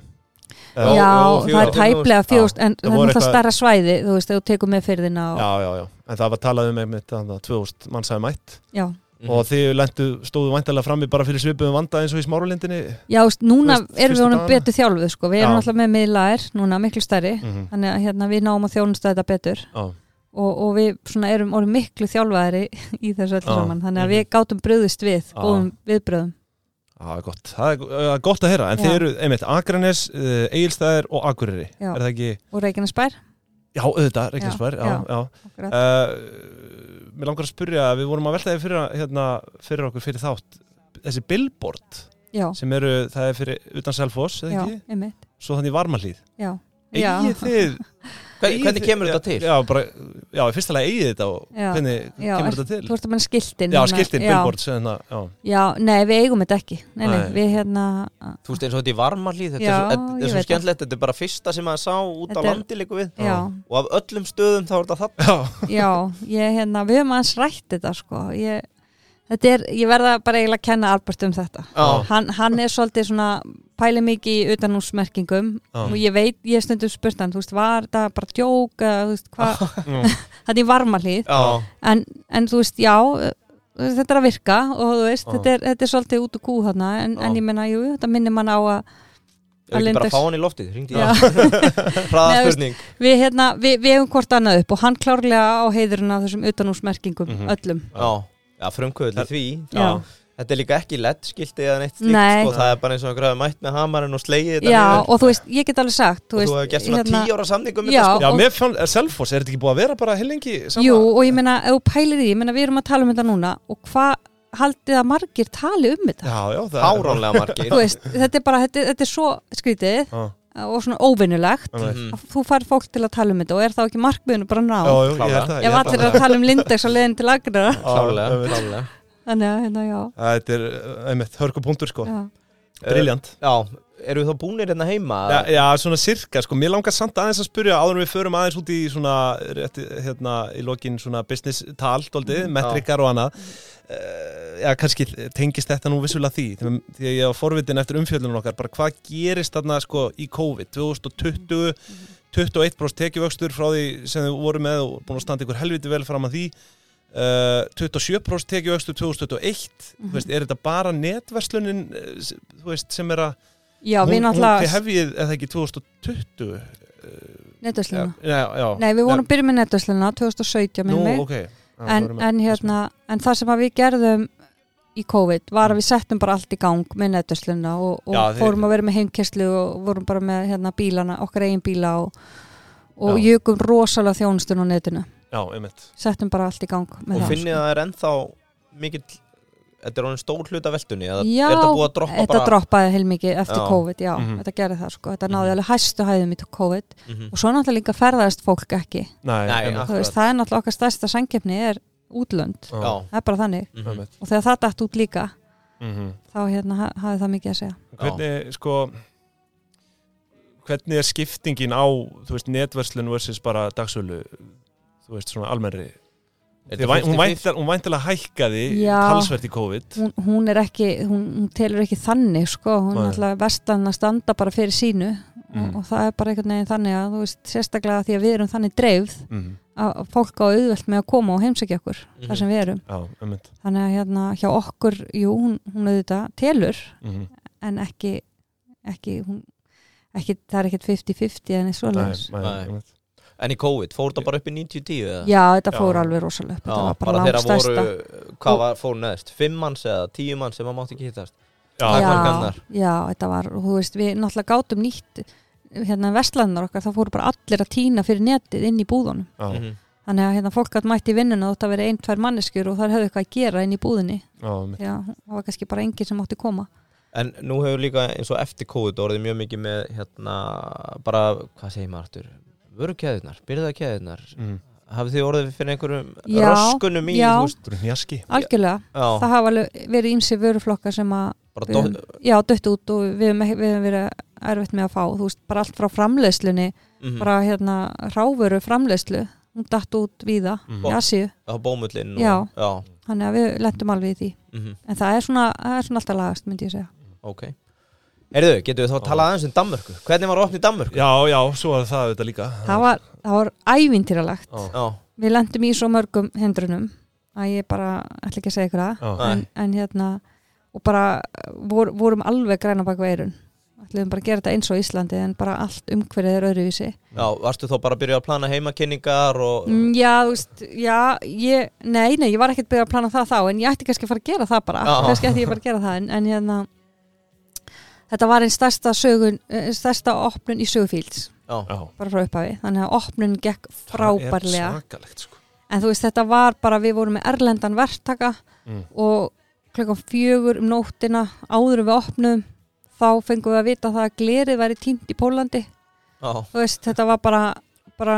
Já, já, það er tæplega fjóst en það er náttúrulega starra svæði þú veist, þú tekur með fyrðina og, Já, já, já, en það var talað um einmitt þannig að 2000 manns hafi mætt. Já. Mhm. og þið lendu, stóðu væntalega frammi bara fyrir svipuðum vanda eins og í smáralindinni? Já, veist, núna veist, erum við honum betur þjálfuð sko. við erum alltaf með miðlaðir núna miklu stærri. Mm þannig að hérna, við náum að þjónusta þetta betur. Og, og við svona erum miklu þjálfaðari í þessu öllu Já. saman. Þannig að Mhm. við gátum bröðist við góðum viðbröðum það er gott. Það er gott að heyra, en Já. þið eru einmitt Akranes, uh, Egilstæðir og Akureyri. Já. Er það ekki, og Reykjanesbær? Já, auðvitað, Reykjanesbær. Já, Já, já. Uh, Mér langar að spyrja, við vorum að velta þið fyrir, hérna, fyrir okkur fyrir þátt. Þessi billboard já, sem eru, það er fyrir utan Selfoss, eða já, ekki? einmitt. Svo þannig varmalíð já, já, Egið þið Hvernig kemur þetta til? Já, bara, já, í fyrsta lega eigið þetta og Já. hvernig Já, kemur er- þetta til? þú ert að menna skiltin Já, skiltin, já, billboard hérna, já. já, nei, við eigum þetta ekki. Nei, nei, Nei. við hérna Þú veist eins og þetta í varmalíð Þetta er svo, ég er svo skemmtilegt Þetta er bara fyrsta sem maður sá út á Þetta er- landi líku við. Já, Og af öllum stöðum þá er þetta það Já, já, ég hérna við höfum aðeins rætt þetta sko. Ég, þetta er, ég verða bara eiginlega að kenna Albert um þetta. Já, hann, hann er svolítið svona pæli mikið í utanúsmerkingum Já. og ég veit, ég stundum spurt hann þú veist, var þetta bara djók eða þú veist, hvað, Mm. þetta er varmalíð já, en, en þú veist, já þetta er að virka og þú veist, Já. þetta er, þetta er svolítið út úr kú þarna en, Já. en ég menna, jú, þetta minnir mann á að er ekki bara að fá hann í loftið Ringdi Já. ég Hraða spurning við, hérna, við, við hefum hvort annað upp og hann klárlega á heiðurinn af þessum utanúsmerkingum Mhm. öllum Já, já frumkvöld í því Já. Þetta er líka ekki lett skilti eða neitt slíkt Nei. sko, Það er bara eins og að græða mætt með hamarinn og slegið þetta Já, niður. og þú veist, ég get alveg sagt þú Og veist, þú hefur gert svona hérna- tíu ára samningum Já. sko. Já, og- mér fann, er Selfoss, er þetta ekki búið að vera bara heilengi sama? Jú, og ég meina, ef þú pælir í, ég meina, við erum að tala um þetta núna og hvað haldið að margir tali um þetta? Já, já, það Háránlega margir Þú veist, þetta er bara, þetta, þetta er svo skrítið Já, og svona óvinnulegt já, Mhm. að þú fær fólk til að tala um þetta og er þá ekki markmiðinu bara ná já, ég held það ég ef held allir það. er að tala um Lindex og leiðin til Klálega, Já, einmitt. klálega þannig að, hérna, já, Þetta er, uh, einmitt, hörkupunktur sko. Briljant Já, eru við þá búnir hérna heima? Já, já, svona sirka, sko, mér langar samt aðeins að spyrja áður en við förum aðeins út í svona, rétti, hérna, í lokin svona business tal, doldið, metrikar og annað. Uh, Já, kannski tengist þetta nú vissulega því, því því að ég var forvitin eftir umfjöldunum okkar, bara hvað gerist þarna, sko, í COVID, 2020 21% tekjuvöxtur frá því sem þið voru með og búin að standa ykkur helviti vel fram að því uh, 27% tekjuvöxtur 2021, þú veist, er þetta bara netverslunin, eh, veist, sem er að já Hún- hún- hefjið, eða ekki 2020 netvösluna Já, já. Nei, við vorum byrja með netvösluna 2017 Nú, með mig. ok. Já, en, með- en, hérna, en það sem við gerðum í COVID var að við settum bara allt í gang með netvösluna og, og Já, fórum að vera með heimkesslu og vorum bara með hérna, bílana, okkar eigin bíla og, og jökum rosalega þjónustun á netinu Já, einmitt. Settum bara allt í gang með Og það finnið að það er ennþá mikill Þetta er orðin stór hluta veltunni eða Já, er þetta búið að droppa þetta bara? droppaði heilmikið eftir Já. COVID, já, Mhm. þetta gerði það sko, þetta náði alveg hæstu hæðum í COVID. Mhm. og svo náttúrulega líka ferðaðist fólk ekki. Nei, Nei, veist, það er náttúrulega okkar stærsta sangjefni er útlönd, Já, Já, það er bara þannig. Mhm. og þegar það dætt út líka Mhm. þá hérna ha- hafði það mikið að segja. Hvernig, sko Hvernig er skiptingin á þú veist, netverslun versus bara dagsölu þú veist, svona almennri væn- Hún 50-50? væntal- hún væntilega hækkaði Já. talsvert í COVID hún, hún er ekki, hún, hún telur ekki þannig sko, hún Nei. er alltaf vestan að standa bara fyrir sínu Mm. og, og það er bara einhvern veginn þannig að þú veist, sérstaklega því að við erum þannig dreifð Mhm. að fólk á auðvelt með að koma og heimsækja okkur Mhm. þar sem við erum Já, þannig að hérna hjá okkur, jú, hún, hún auðvitað telur Mhm. en ekki, ekki, hún, ekki það er ekkert 50-50 en nei, Nei. einmitt En í COVID, fór þetta bara upp í 90-10 eða? Já, þetta Já. fór alveg rosalega upp, þetta Já, var bara, bara langt þeirra voru, hvað var, fór neðst? Fimm manns eða tíu manns sem maður mátti ekki hittast? Já, Já. já, já, þetta var, og þú veist, við náttúrulega gátum nýtt hérna vestlandar okkar, það fóru bara allir að týna fyrir netið inn í búðunum já, Mhm. þannig að hérna fólk gætt mætt í vinnuna þótt að vera ein, tvær manneskjur og þar höfðu eitthvað að gera inn í búðinni já, já, það var kannski bara enginn sem átti koma En nú hefur líka eins og eftir COVID orðið mjög mikið með hérna bara, hvað segir maður aftur? Vörukæðunar, byrðakæðunar Mhm. hafið þið orðið fyrir einhverjum Já, röskunum í, já. algjörlega, já, það hafa verið ímsi vöruflokkar sem að við já, dött út og við ekki- við höfum verið erfitt með að fá, þú veist, bara allt frá framleiðslunni mhm, bara hérna ráveru framleiðslu hún datt út Asíu, á bómullin Já. og, já, þannig að við lendum alveg í því. Mhm, en það er svona, það er svona alltaf lagast, myndi ég segja. Ok Erðu, getur við þá að tala aðeins um Danmörku? Hvernig var opnið Danmörku? Já, já, svo var það auðvitað líka. Það var, það var ævintýralegt. Já, við lendum í svo mörgum hindrunum að ég bara ætla ekki að segja ykkur það. Nei. en, en hérna og bara vor, vorum alveg græna bak veirun ætlum bara að gera þetta eins og Íslandi en bara allt umhverfið er öðruvísi. Já, varstu þá bara að byrja að plana heimakynningar og mm, já, þú veist, já ég, nei, nei, ég var ekkert byrjað að plana það þá en ég ætti kannski að fara að gera það bara. Kannski ætti ég bara að gera það en, en hérna þetta var einn stærsta sögun eh, stærsta opnun í sögufíls Já, já. Bara frá upphafi, þannig að opnun gekk frábærlega. Það sko. En þú veist, þetta var bara, við vorum með erlendan verktaka Mm. og klokkan fjögur um nóttina áður en við opnum þá fengum við að vita það að glerið væri tínt í Pólandi já. Þú veist, þetta var bara, bara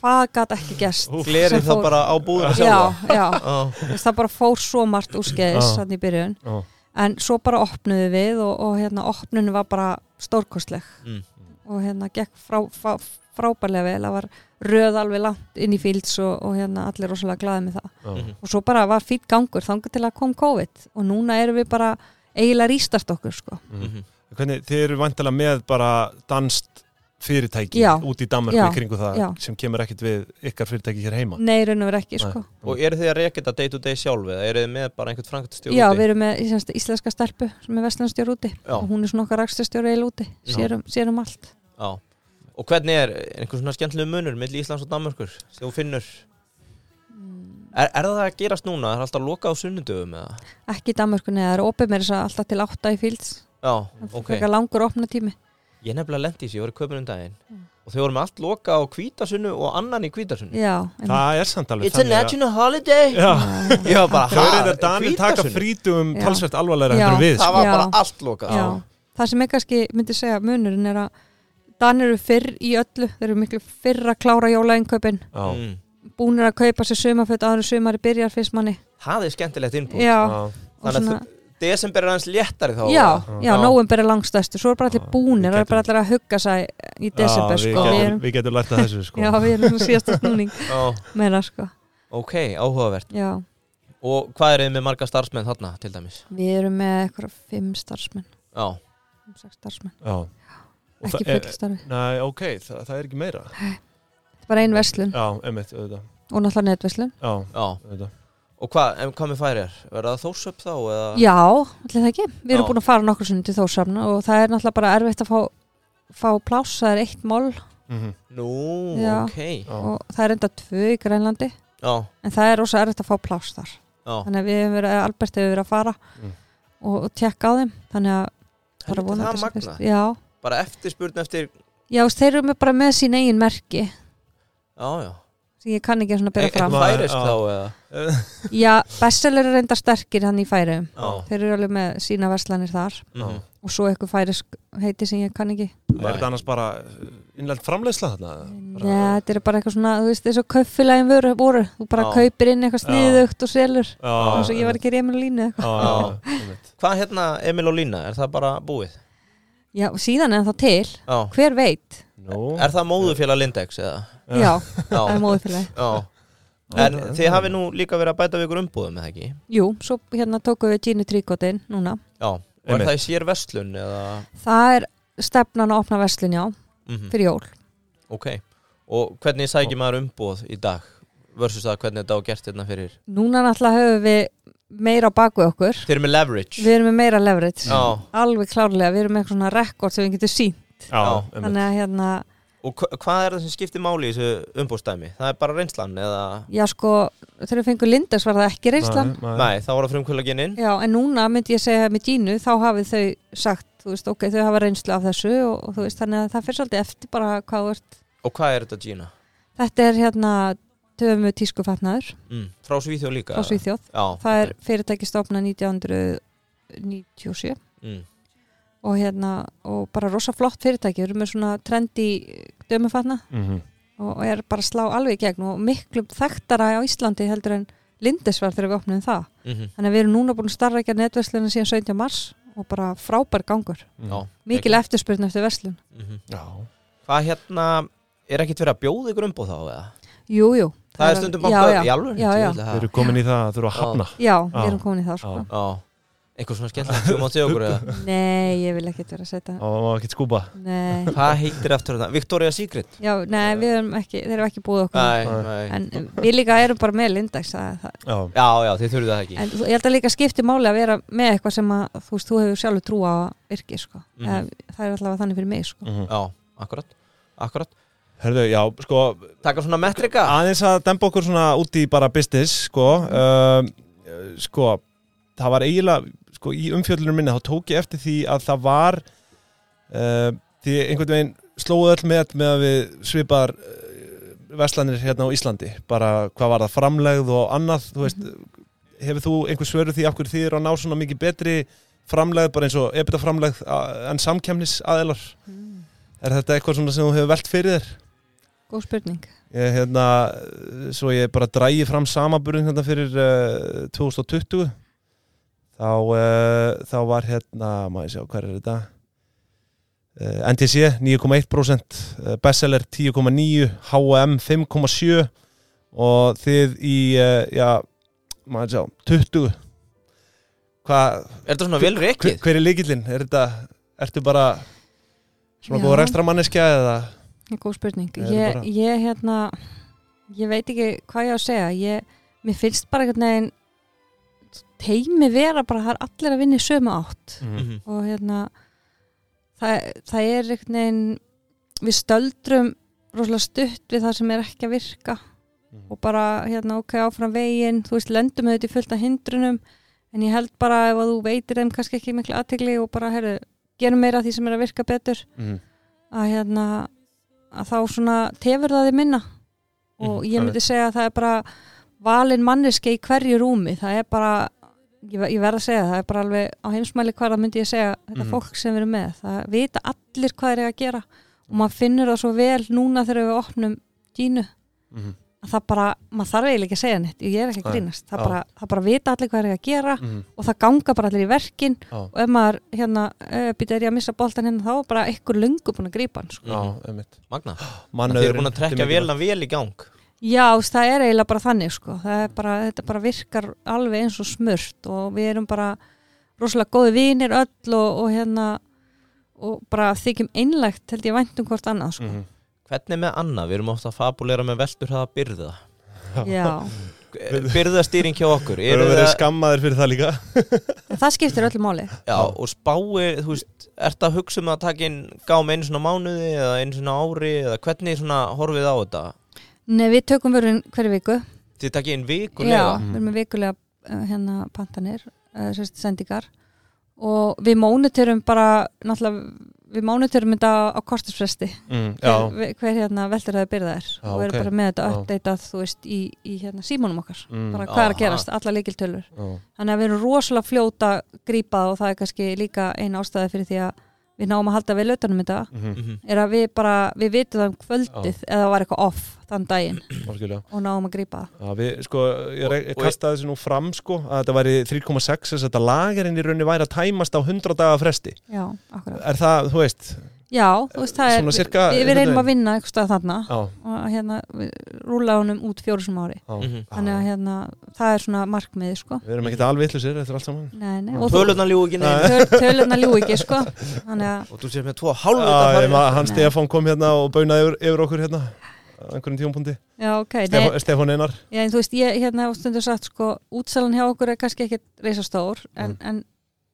hvað gat ekki Úff. Glerið fór- bara á búðinu já, sjálfa. já, Já, þú veist, það bara fór svo margt úrskeiðis Já. þannig í byrjun. Já, en svo bara opnuðu við og, og hérna opnunu var bara stórkostleg mm, og hérna gekk frá, frá, frábærlega vel það var röð alveg langt inn í fíls og, og hérna allir rosalega glaði með það mhm. og svo bara var fýtt gangur þangar til að kom COVID og núna erum við bara eiginlega rýstart okkur sko. mm. mhm. Hvernig, þið eru vantilega með bara danst fyrirtæki Já. út í Já. í kringu það Já. sem kemur ekkit við ykkar fyrirtæki hér heima Nei, raun og verið ekki sko. Og eru þið að reka þetta day to day sjálf eða eru þið með bara einhvern framkvæmstjóð Já, við erum með semst, íslenska stelpu sem er vestlandstjór úti Já. og hún er svona okkar rækstastjóri eil úti sérum, sérum allt Já Og hvernig er einhvern svona skemmtilegu munur milli Íslands og Danmörkur sem þú finnur Er, er það að gerast núna? Er alltaf loka á sunnudöfum eða? ekki í Danmörkunni, það er opið með þess að alltaf til átta í fíls Já, það ok frekar langur opna tími Ég nefnilega lendi í þessu, ég var í köpunum daginn Mm. og þau voru með allt loka á kvítasunnu og annan í kvítasunnu Já, en, Það er samt alveg It's a national holiday Já, Ég var bara, þau "Ha, eru Danir taka hvítasunnu?" frítum Já. talsvert alvarlega Já. heldur en við Það sko. var Já. bara allt loka já. það sem er kannski, myndi segja munurinn er að Danir eru fyrr í öllu þeir eru miklu fyrr að klára jólainköpin Já, mm. búnir að kaupa sér sumaföt áður en sumari byrjar fyrst manni Það er skemmtilegt Já, já, og Þannig að Desember er aðeins léttari þá já, já, nóvember er langstæstu svo er bara allir búnir, það er bara allir að hugga sæ í desember sko, við getum- Við getum lært að þessu sko. já, við erum svona síðasta snúning meira sko, ok, áhugavert. Já. Og hvað er þið með marga starfsmenn þarna til dæmis? við erum með eitthvað fimm starfsmenn. Já, fimm, sex starfsmenn, Já. Ekki það er- full starfi. Nei, ok, það, það er ekki meira. Þetta er bara ein verslun. Já, emitt, auðvitað. Og náttúrulega netverslun. Já, já. auðvitað Og hvað, en hvað með færi er? Verða það þórsöp þá eða? já, allir það ekki, við erum Já. búin að fara nokkur sinni til þórsafna og það er náttúrulega bara erfitt að fá, fá pláss, það er eitt mál Mhm. Nú, Já. ok Já. og það er enda tvö í Grænlandi Já, en það er rosa erfitt að fá pláss þar já þannig að við hefum verið, Albert hefur verið að fara Mm. og, og tekka á þeim þannig að bara vonandi það sem magna fyrst- já, Bara eftirspurn eftir já, þeir eru bara með sín eigin merki Já, já sem ég kann ekki að En fram. Nei, færisk já. þá eða? já, bestseller er enda sterkir hann í færiðum Já. Þeir eru alveg með sína verslanir þar. Mhm. og svo eitthvað færisk heiti sem ég kann ekki. Er þetta annars bara innlend framleiðsla þarna? Já, þetta er bara eitthvað svona, þú veist, þessu kaupfélagin voru, voru, þú bara kaupir inn eitthvað sniðugt og selur. Já, og svo ég var ekki línu Já, já, einmitt. Hvað hérna Emil og Lína, er það bara búið? Já, og síðan er það til, Já. Hver veit Nú, Er það móðufélag Lindex eða? Já, það er já. En þið hafi nú líka verið að bæta við ykkur umbúðum, eða ekki? Jú, svo hérna tókum við Gini Tríkotin núna. Já. Og er það í sér verslun eða? Það er stefnan að opna verslun, já, Mhm. fyrir jól. Ok. Og hvernig sækir maður umbúð í dag? Versus það hvernig þetta á gert hérna fyrir? Núna náttúrulega höfum við meira á baku okkur. Þeir eru með leverage. Við erum með meira leverage. Já. Alveg klárlega, við erum með eitthvað svona rekord sem við getum sínt já, Já. Þannig að hérna, Og hva- hvað er það sem skiptir máli í þessu umbúðstæmi? Það er bara reynslan eða? já sko þegar við fengum Lindex var það ekki reynslan Nei, nei. Nei, þá var það frumkvöla inn Já, en núna myndi ég segja með Gínu þá hafið þau sagt, þú veist, ok, þau hafa reynslu af þessu og, og þú veist, þannig að það fyrir svolítið eftir bara hvað þú ert. Og hvað er þetta Gina? Þetta er hérna tömu tískufatnaður Mm. Frá Svíþjóð líka? frá Svíþjóð. Já Það er fyrirtæki stofna 1997 mm. Og hérna, og bara rosa flott fyrirtæki, við erum með svona trendi dömufatna Mhm. og er bara slá alveg í gegn og miklu þekktara á Íslandi heldur en Lindisvar þegar við opnum það Mhm. þannig að við erum núna búin að starra ekki að netverslunum síðan 17. mars og bara frábær gangur Já, mikil eftirspurn eftir verslun Mhm. Já. Hvað hérna, er ekkit verið að bjóða ykkur umbúð þá eða? Jú, jú Það er stundum bankað já, í alveg. Við erum komin í það að þurfa að hafna Já, Já. við erum komin í það sko. Eitthvað svona skemmtilegt sem mátt segja okkur eða Nei, ég vil ekkert vera að setja og það var ekkert skúpa Nei, Hvað heitir eftir þetta? Victoria's Secret? já, nei, við erum ekki þeir eru ekki búið okkur Nei, Nei. en við líka erum bara með Lindex það, það. Já, Já, já, þið þurfið það ekki en þú- ég held að líka skipti máli að vera með eitthvað sem að þú veist, þú hefur sjálfur trú á að virki sko. Mhm. Eða, það er alltaf þannig fyrir mig sko. mhm. Já, akkurat, akkurat Herðu, já, sko Taka svona metrika aðeins að dempa okkur svona út í bara business sko um, sko, það var eiginlega sko, í umfjöldunum minni, þá tók ég eftir því að það var uh, því einhvern veginn slóðu öll með með að við svipar uh, veslanir hérna á Íslandi. Bara hvað var það framlegð og annað þú veist, hefur þú einhver svöru því af hverju þið eru að ná svona mikið betri framlegð, bara eins og ebita framlegð en samkemnis aðeilar mm. er þetta eitthvað svona sem þú hefur velt fyrir þér? Góð spurning. Ég, hérna, svo ég bara drægi fram samaburðin hérna fyrir uh, 2020 þá, uh, þá var hérna, má ég sjá, hvað er þetta uh, NTC 9,1% uh, Bestseller 10,9 H&M 5,7 og þið í uh, já, má ég sjá, 20 hvað, Er þetta svona vel hver, reikið? hver er líkillinn? Er þetta, ertu bara svona Já. góður ekstra manneskja eða Góð spurning ég, bara- ég hérna ég veit ekki hvað ég á að segja ég, mér finnst bara einhvern veginn teimi vera bara það er allir að vinna í sömu átt mm. Mhm. og hérna það, það er einhvern veginn við stöldrum rosalega stutt við það sem er ekki að virka og bara hérna ok áfram veginn þú veist lendum auðvitað í fullt af hindrunum en ég held bara ef að þú veitir þeim kannski ekki miklu aðtegli og bara herru gerum meira af því sem er að virka betur Mm. að hérna að þá svona tefur það þið minna og Mhm, ég myndi segja að það er bara valin manneski í hverju rúmi það er bara, ég, ég verð að segja það er bara alveg á heimsmæli hverða myndi ég segja þetta Mhm. fólk sem við erum með það vita allir hvað er að gera og maður finnur það svo vel núna þegar við opnum dínu Mm. að það bara, maður þarf eiginlega ekki að segja neitt ég er ekki að grínast, það bara, það bara vita allir hvað er að gera Mm. og það ganga bara allir í verkin Já. og ef maður hérna, býta er ég að missa boltan hérna þá er bara einhver lungu búin að grípa hann sko. Magna Þið eru búin að trekja er vélna vel í gang Já, það er eiginlega bara þannig sko. það er bara, þetta bara virkar alveg eins og smurt og við erum bara rosalega góði vinir öll og, og hérna og bara þykjum einlegt held ég væntum hvort annað sko. Mhm. Hvernig með annað? Við erum ofta að fabulera með veldur hraða byrða Já, Byrðastýring hjá okkur Við Eru erum verið það, skammaðir fyrir það líka það skiptir öllu máli já, og spái, þú veist Ertu að hugsa um að taka inn gám einu svona mánuði eða einu svona ári eða hvernig svona horfið á þetta? Nei, við tökum vörun hverju viku Þið takið inn Já, vikulega við erum með vikulega uh, hérna pantanir, sérst sendingar og við móniturum bara náttúrulega við móniturum þetta á kostisfresti mm, hver, hver hérna veldur það byrða er Já, og erum ok. bara með þetta Já. updateað þú veist í, í hérna símónum okkar Mm. bara hvað er að Aha. gerast, alla líkiltölur já. þannig að við erum rosalega fljóta grípa og það er kannski líka eina ástæði fyrir því að við náum að halda við lautanum þetta Mhm, Mhm. er að við bara, við vitum það um kvöldið eða það var eitthvað off þann daginn. Og náum að grípa það. Við, sko, ég, ég Og- kastaði þessu nú fram sko, að þetta væri 3,6 þess að þetta lagerinn í rauninni væri að tæmast á 100 daga fresti. Já, akkurat. Er það, þú veist já, þú veist það er, sirka við, reynum að vinna eitthvað stað þarna Já, og hérna, rúla honum út fjóru sem ári. Já, Mhm. þannig að hérna, það er svona markmiði sko. Við erum ekkert alvitlusir eftir allt saman. Nei, nei, Tölurnar ljú ekki neina töl, tölurna ljú ekki sko. Þannig að, Og þú sér með tvo hálfu Já, ég maður, hann. Stefán kom hérna og baunaði yfir, yfir okkur hérna á einhverjum tímapunkti. Já, ok nei, Stefán, Einar. Já, en þú veist, ég hérna á stundu sagt sko, útsalan hjá okkur er kannski ekkit reisastór en, Mm. en,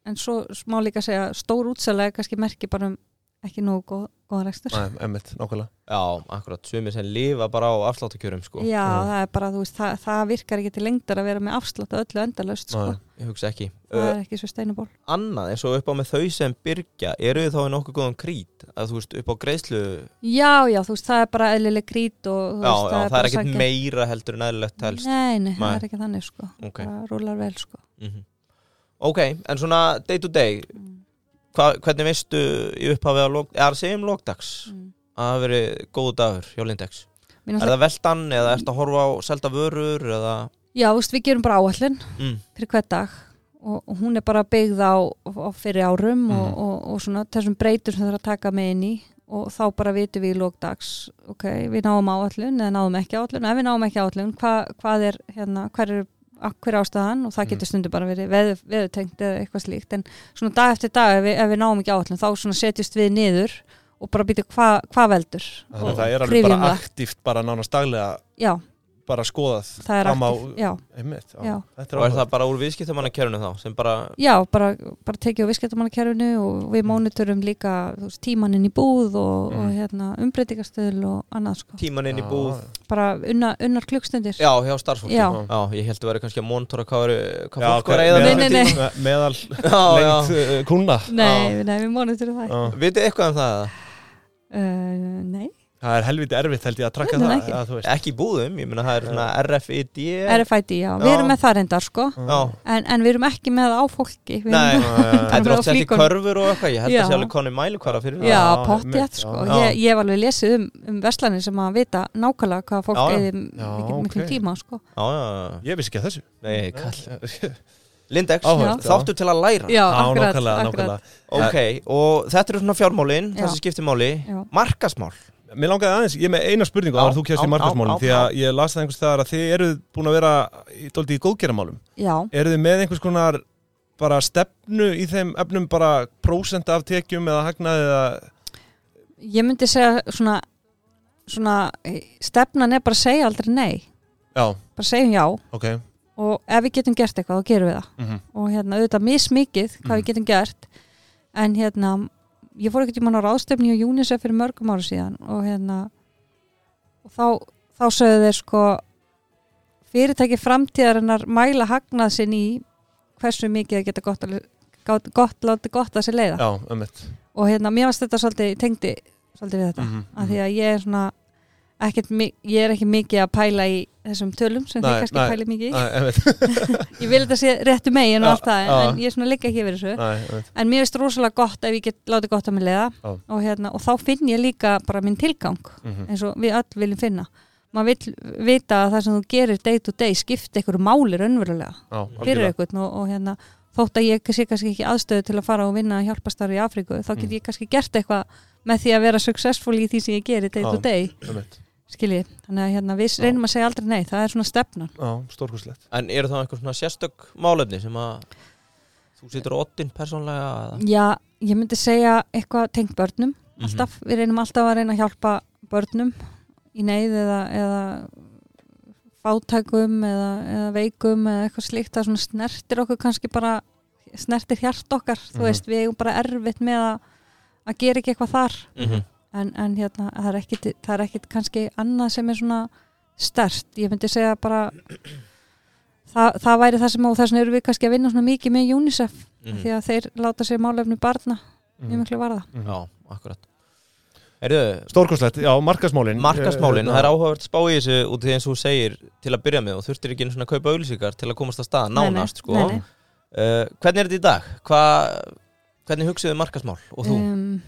en svo má líka segja, stór útsala er kannski merki bara um ekki nógu góð, góðan rekstur. Nei, emmitt, nákvæmlega Já, akkurat, sumir sem lifa bara á afsláttakjörum sko. Já, Já. það er bara, þú veist, það, það virkar ekki til lengdar að vera með afslátt og öllu endalaust, sko. Nei. Ég hugsa ekki Það uh, er ekki svo steinuból. Annað eins og upp á með þau sem byrgja Eru þið þá í nokkuð góðan krít Að þú veist upp á greiðslu Já, já, þú veist, það er bara eðlileg krít og þú Já, veist, já, það er bara ekkert sanngjarnt. meira heldur en eðlilegt helst Nei, nei, það er ekki þannig, sko. Ok. Hva, Hvernig veistu í upphafi að, að segjum logdags Mm. að það hafi verið góðu dagur hjá Lindex Er það veldan eða ertu að horfa á selda vörur eða Já, veist, við gerum bara áallin mm. fyrir hvert dag og, og hún er bara byggð á, á fyrir árum og, Mhm. og, og svona þessum breytur sem það er að taka með inn í og þá bara vitum við í lókdags ok, við náum áallun eða náum ekki áallun ef við náum ekki áallun, hva, hvað er hérna, hver er er ástæðan? Og það getur stundu bara verið veð, veðutengt eða eitthvað slíkt. En svona dag eftir dag ef við, ef við náum ekki áallun þá svona setjust við niður og bara býta hvað hva veldur. Þannig að það er alveg bara aktíft bara nánast daglega já, bara skoðað það er fram á- já, einmitt, já. Já. Þetta og er áhugavert. það bara úr viðskiptamannakerfinu þá sem bara Já, bara, bara tekið á viðskiptamannakerfinu og við monitorum líka þú veist, tímaninn í búð og, Mm. og hérna, umbreytingastöðl og annað sko. tíman inn í Já, búð Bara unna, unnar klukkstundir. Já, hjá starfsfólki Já. ég held að vera kannski að monitora hvað, er, hvað Já, fólk var að. Me- meðal Já, já. lengt uh, kuna Nei, nei, við monitorum það. Já. Vitið eitthvað um það? eða? Uh, nei, það er helviti erfitt held ég að trakka það eða, veist. Ekki í búðum, ég meina það er svona RFID RFID, já, við Já. erum með það reyndar sko, Já, en, en við erum ekki með það á fólki. Við nei, þetta er oft sett í körfur og eitthvað Ég held Já. að sé alveg konni mælikvara fyrir já, pottjætt sko. já. Ég, ég hef alveg lesið um, um verslanir sem að vita nákvæmlega hvað fólk Já, já. eði Já, mikið miklu ok. tíma sko. Já, já, já ég vissi ekki að þessu Nei, kall Lindex, þáttu til að læra Já, akkurat, nákvæmlega, akkurat. nákvæmlega. Ok, og þetta eru svona fjármálin Já. Það Mér langaði aðeins, ég með eina spurningu áður en þú kjast já, í markasmálum því að ég las það einhvers staðar að þið eruð búin að vera í, Já, Eruð þið með einhvers konar bara stefnu í þeim efnum bara prósent af tekjum eða hagnaði eða? Ég myndi segja svona, svona stefnan er bara að segja aldrei nei. Já, bara segjum já. Ok. Og ef við getum gert eitthvað þá gerum við það. Mm og hérna auðvitað mismikið hvað Mhm. við getum gert en hérna ég fór ekkert í mann á ráðstefni á UNICEF fyrir mörgum ára síðan og hérna og þá, þá sögðu þeir sko fyrirtæki framtíðarinnar mæla hagnað sinn í hversu mikið það geta gott, að- gott, gott láti gott að sér leiða. Já, og hérna mér varst þetta svolítið tengdi svolítið við þetta Mhm, af því að ég er svona ekkert, ég er ekki mikið að pæla í þessum tölum sem þið kannski pæli mikið í. Ég vil þetta sé réttu megin og allt það en, ég er svona líka ekki yfir þessu. Nei, en mér finnst rosalega gott ef ég get látið gott að mig leiða. Og, hérna, og þá finn ég líka bara minn tilgang Mhm. eins og við öll viljum finna. Maður vill vita að það sem þú gerir day to day skipti einhverju máli raunverulega fyrir einhvern og, og hérna þótt að ég sé kannski ekki aðstöðu til að fara og vinna hjálpastarfi í Afríku, þá get Mm. ég kannski gert eitthvað með því að vera successful í því sem ég gerir day to day, skiljið þannig að hérna, við Já. reynum að segja aldrei nei, það er svona stefnan Já, stórkurslegt En eru það einhver svona sérstök málefni sem að þú situr á oddin persónlega eða? Já, ég myndi segja eitthvað tengt börnum Mhm. alltaf, við reynum alltaf að reyna að hjálpa börnum í neyð eða, eða fátækum eða, eða veikum eða eitthvað slíkt það svona snertir okkur kannski bara snertir hjart okkar, þú Mhm. veist, við eigum bara erfitt með að, að gera ekki eitthvað þar Mhm. En, en hérna, það er, ekkit, það er ekkit kannski annað sem er svona stert, ég myndi segja bara það, það væri það sem og þess vegna eru við kannski að vinna svona mikið með UNICEF Mhm. því að þeir láta sér málefni barna mjög miklu varða Mhm. Já, akkurat Erðu, Stórkurslegt, já, markasmálin markasmálin, Eh, það er áhugavert að spá í þessu út í eins og þú segir til að byrja með og þurftir ekki einu svona að kaupa auðlýsingar til að komast að stað, nánast sko nei, nei. Uh, Hvernig er þetta í dag? Hva, hvernig hugsiðu markasmál og þú? um,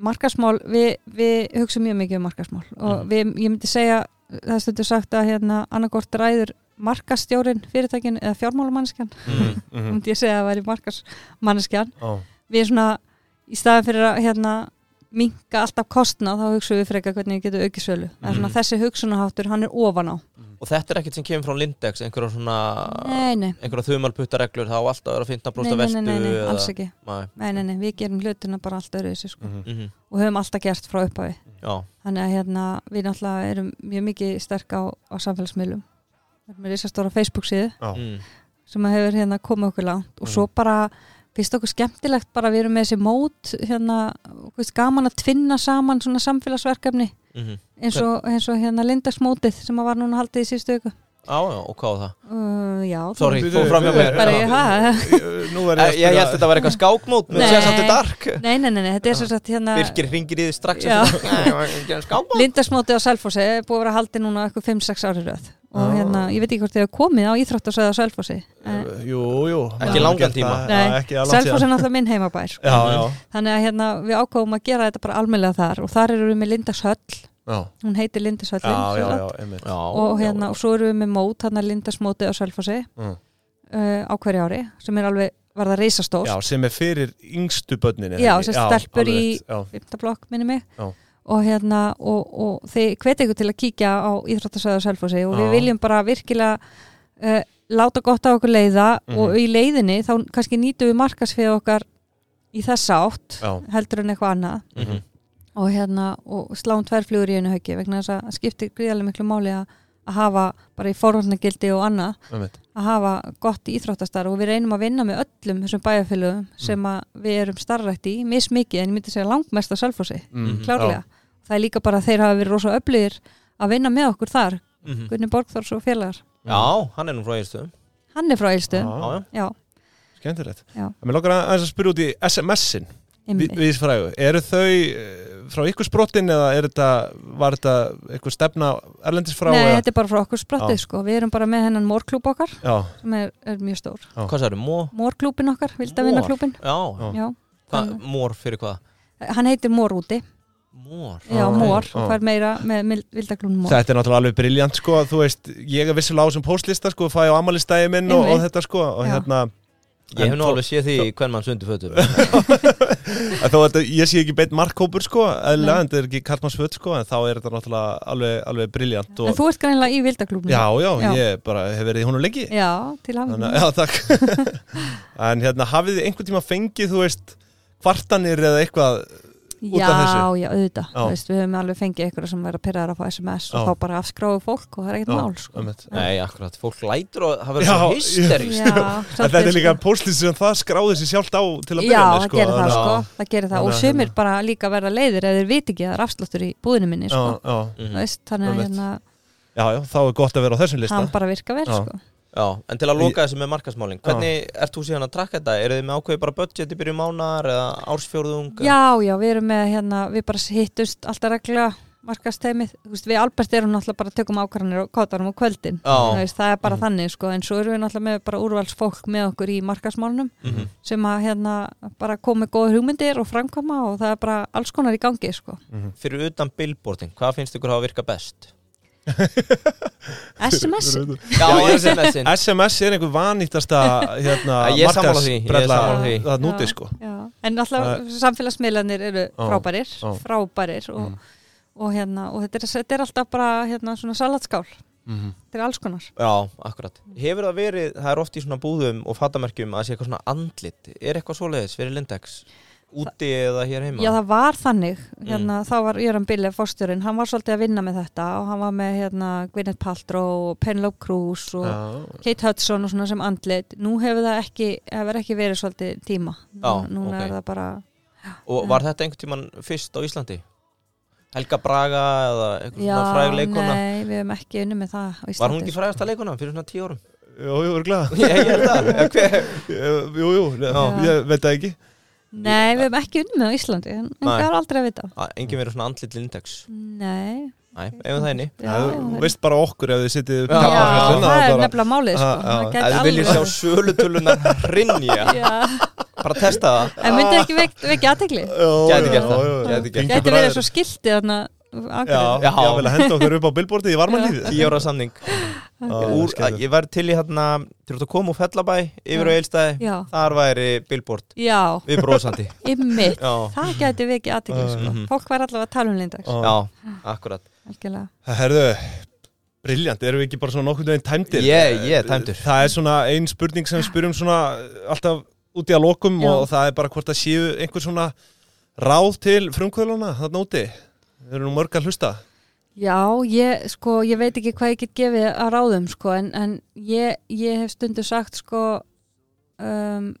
markasmál, við, við hugsaum mjög mikið um markasmál og við, ég myndi segja það stundur sagt að hérna annarkort ræður markastjórin fyrirtækin eða fjármálamannskjan, Mm. Mhm. myndi ég segja að það væri markasmannskjan Já, við svona, í staðin fyrir að hérna minka alltaf kostna þá hugsaum við frekar hvernig við getum aukið sölu er svona Mhm. þessi hugsunaháttur, hann er ofan á Og þetta er ekkert sem kemur frá Lindex, einhverja svona nei, nei, einhverja þumalputtareglur, það á alltaf að vera 15% nei, nei, vestu nei, nei, nei, eða- alls ekki Nei. nei, nei, nei, við gerum hlutina bara allt öðru sko. Mhm. Mhm. og höfum alltaf gert frá upphafi Já, Þannig að hérna, við náttúrulega erum mjög mikið sterk á, á samfélagsmiðlum. Við erum með risastóra Facebook síðu Já. mm. sem að hefur hérna komið okkur langt og svo bara finnst okkur skemmtilegt bara við erum með þessi mót hérna, og veist, gaman að tvinna saman svona samfélagsverkefni Mhm. eins og, eins og hérna Lindagsmótið sem að var núna haldið í síðustu viku. Já, já, og hvað var það? Uh, já, Sorry, fór fram hjá mér. ég, er að ég held að þetta var eitthvað skákmót með Nei. sér samt í dark. Nei, nei, nei, nei, þetta er svo sagt hérna Birkir ringir í þið strax að Lindagsmótið á Selfossi er búið að vera haldið núna eitthvað 5-6 ári röð og Ah. hérna, ég veit ekki hvort þið hefur komið á íþróttasöðu á Selfossi en Jú, jú Ekki langan tíma. Selfoss er náttúrulega minn heimabær sko. Já, já, þannig að hérna, við ákváðum að gera þetta bara almennilega þar og þar eru við með Lindashöll Já, hún heitir einmitt. Já, og hérna, og svo erum við með mót hann að Lindasmóti á Sölfossi Mm. uh, á hverju ári sem er alveg, var það reisastór Já, sem er fyrir yngstu börnin Já, sem stelpur í- Já, fymtablokk minni mig. Já. Og hérna og, og þið hveti ykkur til að kíkja á Íþróttasvæðu á Selfossi og við Já. viljum bara virkilega uh, láta gott á okkur leiða Mhm. og í leiðinni þá kannski nýtum við markasfið okkar í þessa átt já, heldur en eitthvað annað Mhm. og hérna og sláum tværflugur í einu hauki vegna þess að skiptir gríðarlega miklu máli að, að hafa bara í forvarnagildi og annað að hafa gott íþróttastar og við reynum að vinna með öllum þessum bæjarfélögum sem að við erum starrætt í, mismikið en ég myndi segja langmest á Selfossi, Mhm. klárlega það er líka bara að þeir hafa verið rosa öflugir að vinna með okkur þar, Mhm. Gunni Borgþórs og félagar. Já, hann er nú frá einstöðum hann er frá Eilstöðum, Já. Já, já. Já, Skemmtilegt. Já. En mér lókar aðeins að spyrja út í SMS-in einmitt. vi- Við frægu, eru þau eh, frá ykkur sprottin eða er þetta, var þetta eitthvað stefna erlendis frá? Nei, eða? þetta er bara frá okkur sprottið sko, við erum bara með hennan mórklúb okkar Já, sem er, er mjög stór. Mórklúbin okkar, vildavinnaklúbin mór fyrir hvað? hann heitir Mór úti Mór já, Mór, og fær meira með vildaklúbin Mór þetta er náttúrulega alveg briljant sko, þú veist, ég er vissilega á þessum póstlista sko, fæ á amalistæði minn og, og þetta sko og Já. hérna Ég hef nú alveg séð því í hvern mann að þetta- ég sé ekki beint markkópur sko, eðlilega, Nei. en þetta er ekki Karlmanns föt sko, en þá er þetta náttúrulega alveg, alveg briljant en og, þú ert greinlega í vildaklúbin já, já, Já. ég bara hef verið í honum lengi. Já, til að- já, takk. En hérna, hafið þið einhvern tíma fengið, þú veist kvartanir eða eitthvað út af Já, þessu? já, auðvitað Já. Þú veist, Við höfum alveg fengið eitthvað sem verður að pyrraðar að fá SMS Já. og þá bara afskráðu fólk og það er ekkert mál sko. Nei, akkurat, fólk lætur og það verður Já, svo hysterist Já, þetta er líka sko. póstlist sem það skráði sér sjálft á til að Já, byrja með það sko, gerir það þannig að- sko, það gerir það og sumir hérna- bara líka verða leiðir eða þeir viti ekki að það er afsláttur í búðinu minni Já, sko. já, Mhm. Þannig að hérna, já, já, þá er gott að vera á þessum lista hann bara virka vel Já. sko. Já, en til að loka þessu með markasmálin Já. Hvernig ert þú síðan að trakka þetta? Eru þið með ákveði bara budget í byrju mánar eða ársfjórðung? Já, já, við erum með hérna, við bara hittust alltaf regla markasteimið, þú veist, við Albert erum náttúrulega bara að tökum ákvarðanir og kátarum á kvöldin veist, það er bara Mhm. þannig sko, en svo erum við náttúrulega með bara úrvalsfólk með okkur í markasmálunum Mhm. sem að hérna bara komi góð hugmyndir og framkvæma og það er bara alls konar í gangi sko. Mhm. Fyrir utan billboarding, hvað finnst ykkur hafa virka best? SMS Já, SMS-in SMS er einhver vanýttasta hérna, markaðsbrella það núti Já, sko já. en alltaf samfélagsmiðlanir eru frábærir já. frábærir og, Mm. og, hérna, og þetta, er, þetta er alltaf bara hérna, svona salatskál Mhm. þetta er alls konar Já, akkurat Hefur það verið, það er oft í svona búðum og fattamerkjum að sé eitthvað svona andlit Er eitthvað svoleiðis fyrir Lindex? Úti eða hér heima? Já, það var þannig, Mm. hérna, þá var Jöran Bille fórstjórinn, hann var svolítið að vinna með þetta og hann var með hérna, Gwyneth Paltrow og Penelope Cruz og Já, Kate Hudson og svona sem andlit nú hefur það ekki, hefur ekki verið svolítið tíma, Já, Nú- núna ok. er það bara Og var þetta einhvern tímann fyrst á Íslandi? Helga Braga eða eitthvað Já, svona fræg leikona? nei, við hefum ekki unni með það á Íslandi, Var hún ekki sko. frægasta leikona fyrir svona tíu árum? Jú, jú, er glæða Jú, jú, Já. ég veit það ekki Nei, við hefum ekki unni með á Íslandi en, það er aldrei að vita. Engin verið svona andlit Lindex. Nei, Nei, ef það Já, já, Þú veist bara okkur ef þið sittið Já, já, já, það er nefnilega málið sko. Ef þið viljið sjá sölutölunar hrinja Já, Bara testa það. En myndið ekki vek, vekja aðtegli Gæti gert það, gæti verið svo skilti þarna Já, já, vel að henda okkur upp á billboardið í varmanlífið Tíu ára samning. Úr, að, Ég væri til í hérna Til að koma úr Fellabæ Yfir á. Eilstæði Þar væri billboard. Já, Við brósandi ymmit Já, Það gæti vekja aðtegli sko. Mhm. Fólk var allavega að tala um lindags já, akkurat. Herðu, briljant, erum við ekki bara svona nokkur veginn tæmdir? Ég- ég er tæmdur. Það er svona ein spurning sem við spyrjum svona alltaf út í að lokum Já. og það er bara hvort það séu einhver svona ráð til frumkvöluna þarna úti. Þeir eru nú mörg að hlusta. Já, ég, sko, ég veit ekki hvað ég get gefið að ráðum, sko, en, en ég, ég hef stundu sagt, sko, um,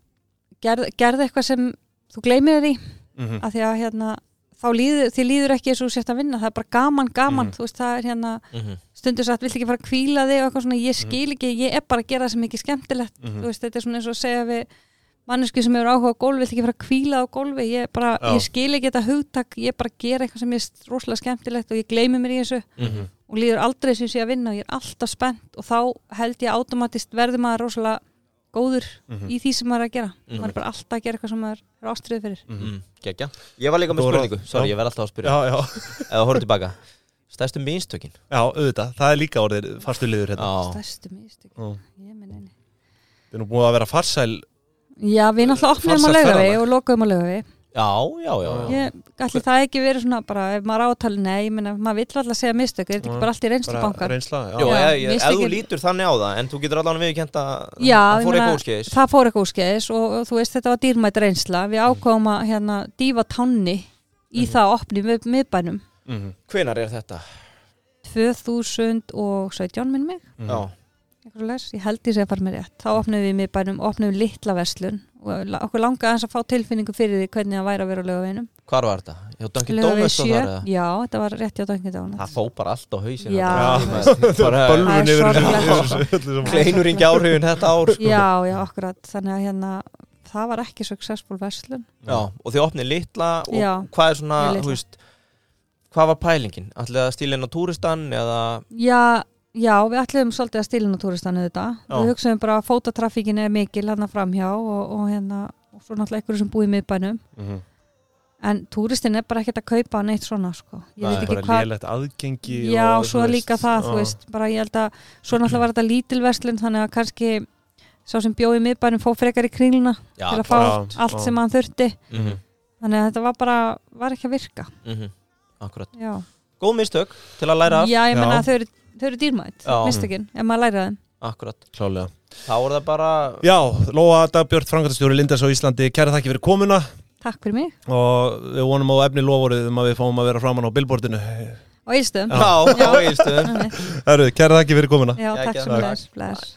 gerð, gerð eitthvað sem þú gleymir þér í, Mm -hmm. af því að, hérna, þá líður, því líður ekki eins og sért að vinna, það er bara gaman, gaman, Mhm. þú veist, það er hérna, Mhm. stundu sagt, viltu ekki fara að kvíla þig og eitthvað svona, ég skil ekki, ég er bara að gera það sem ekki skemmtilegt, Mhm. þú veist, þetta er svona eins og að segja við mannesku sem hefur áhuga á gólfi, viltu ekki fara að kvíla á gólfi, ég, bara, ég skil ekki þetta hugtak, ég bara gera eitthvað sem er rosalega skemmtilegt og ég gleymi mér í þessu. Mhm. og líður aldrei sem sé að vinna og ég er alltaf spennt og þá held ég automatist verður maður rosalega góður Mhm. í því sem maður er að gera. Mhm. maður er bara alltaf að gera eitthvað sem maður er ástriðið fyrir. Mm, Gekkja Ég var líka með spurningu. Sorry, Já. ég verð alltaf að spyrja. Já, já. Eða horfðu tilbaka. Stærstu mínstökin Já, auðvitað, það er líka orðið fastu liður hérna. Mistök Já. Ég minn einni. Það er nú búið að vera farsæl Já, við náttúrulega opnum á ferðalag. og lokuðum á laugavi já, já, já, já. Ég, allir það ekki verið svona bara ef maður átali, nei, ég meina, maður vill alltaf segja mistök, er þetta Já, ekki bara allt í bara reynslubankar reynsla já. Jó, Já, ef, þú lítur þannig á það en þú getur allan viðkjent að það fór eitthvað úrskeiðis það fór eitthvað úrskeiðis og, og þú veist, þetta var dýrmætt reynsla við ákváðum að hérna dífa tanni í Mhm. það opni mið, miðbænum Mhm, Hvenar er þetta? 2017 minn mig. Já, ég held því að fara með rétt þá opnum við miðbænum, opnum við litla verslun og okkur langaði að fá tilfinningu fyrir því hvernig það væri að vera á laugavinum hvar var þetta? Já, Dunkin Laugavegi Donuts og 7, þar eða? já, þetta var rétt hjá Dunkin Donuts Það fó bara allt á hausin Já. Það er kleinuringi áhrifin þetta ár sko. já, já, akkurat, þannig að hérna það var ekki successful verslun Já, og þið opnið litla og Já, hvað er svona, þú veist hvað var pælingin? Ætlið að stíla inn á túristan eða Já, já, við ætlum svolítið að stílina túristanu þetta. Já. Við hugsaum bara að fótatrafíkin er mikil hérna framhjá og, og hérna og svo náttúrulega einhverju sem búið í miðbænum. Mhm. En túristin er bara ekkert að kaupa neitt svona, sko. Ég Nei, veit ekki Bara hvað. lélegt aðgengi Já, og, svo þú veist, líka það, þú já. veist, bara ég held að svo náttúrulega var þetta lítilverslun þannig að kannski sá sem bjóði í miðbænum fó frekar í kringluna Já, til að fá Já, allt já. sem hann þurfti. mm Þannig að þetta var bara, var ekki að virka. Akkurat Já, Góð mistök til að læra af já ég menna Já. að þau eru, þau eru dýrmætt, Já. mistökin, ef maður læra þeim. Akkurat. Klálega. Þá er það bara Já, Lóa Dagbjörn, Frankvæmtastjóri Lindas á Íslandi Kæra þakki fyrir komuna. Takk fyrir mig. Og við vonum á efni lofórið um að við fáum að vera framann á billboardinu. Og Ístum. Já, einstöðum Já, Herru, kæra þakki fyrir komuna. Já, takk sem bless.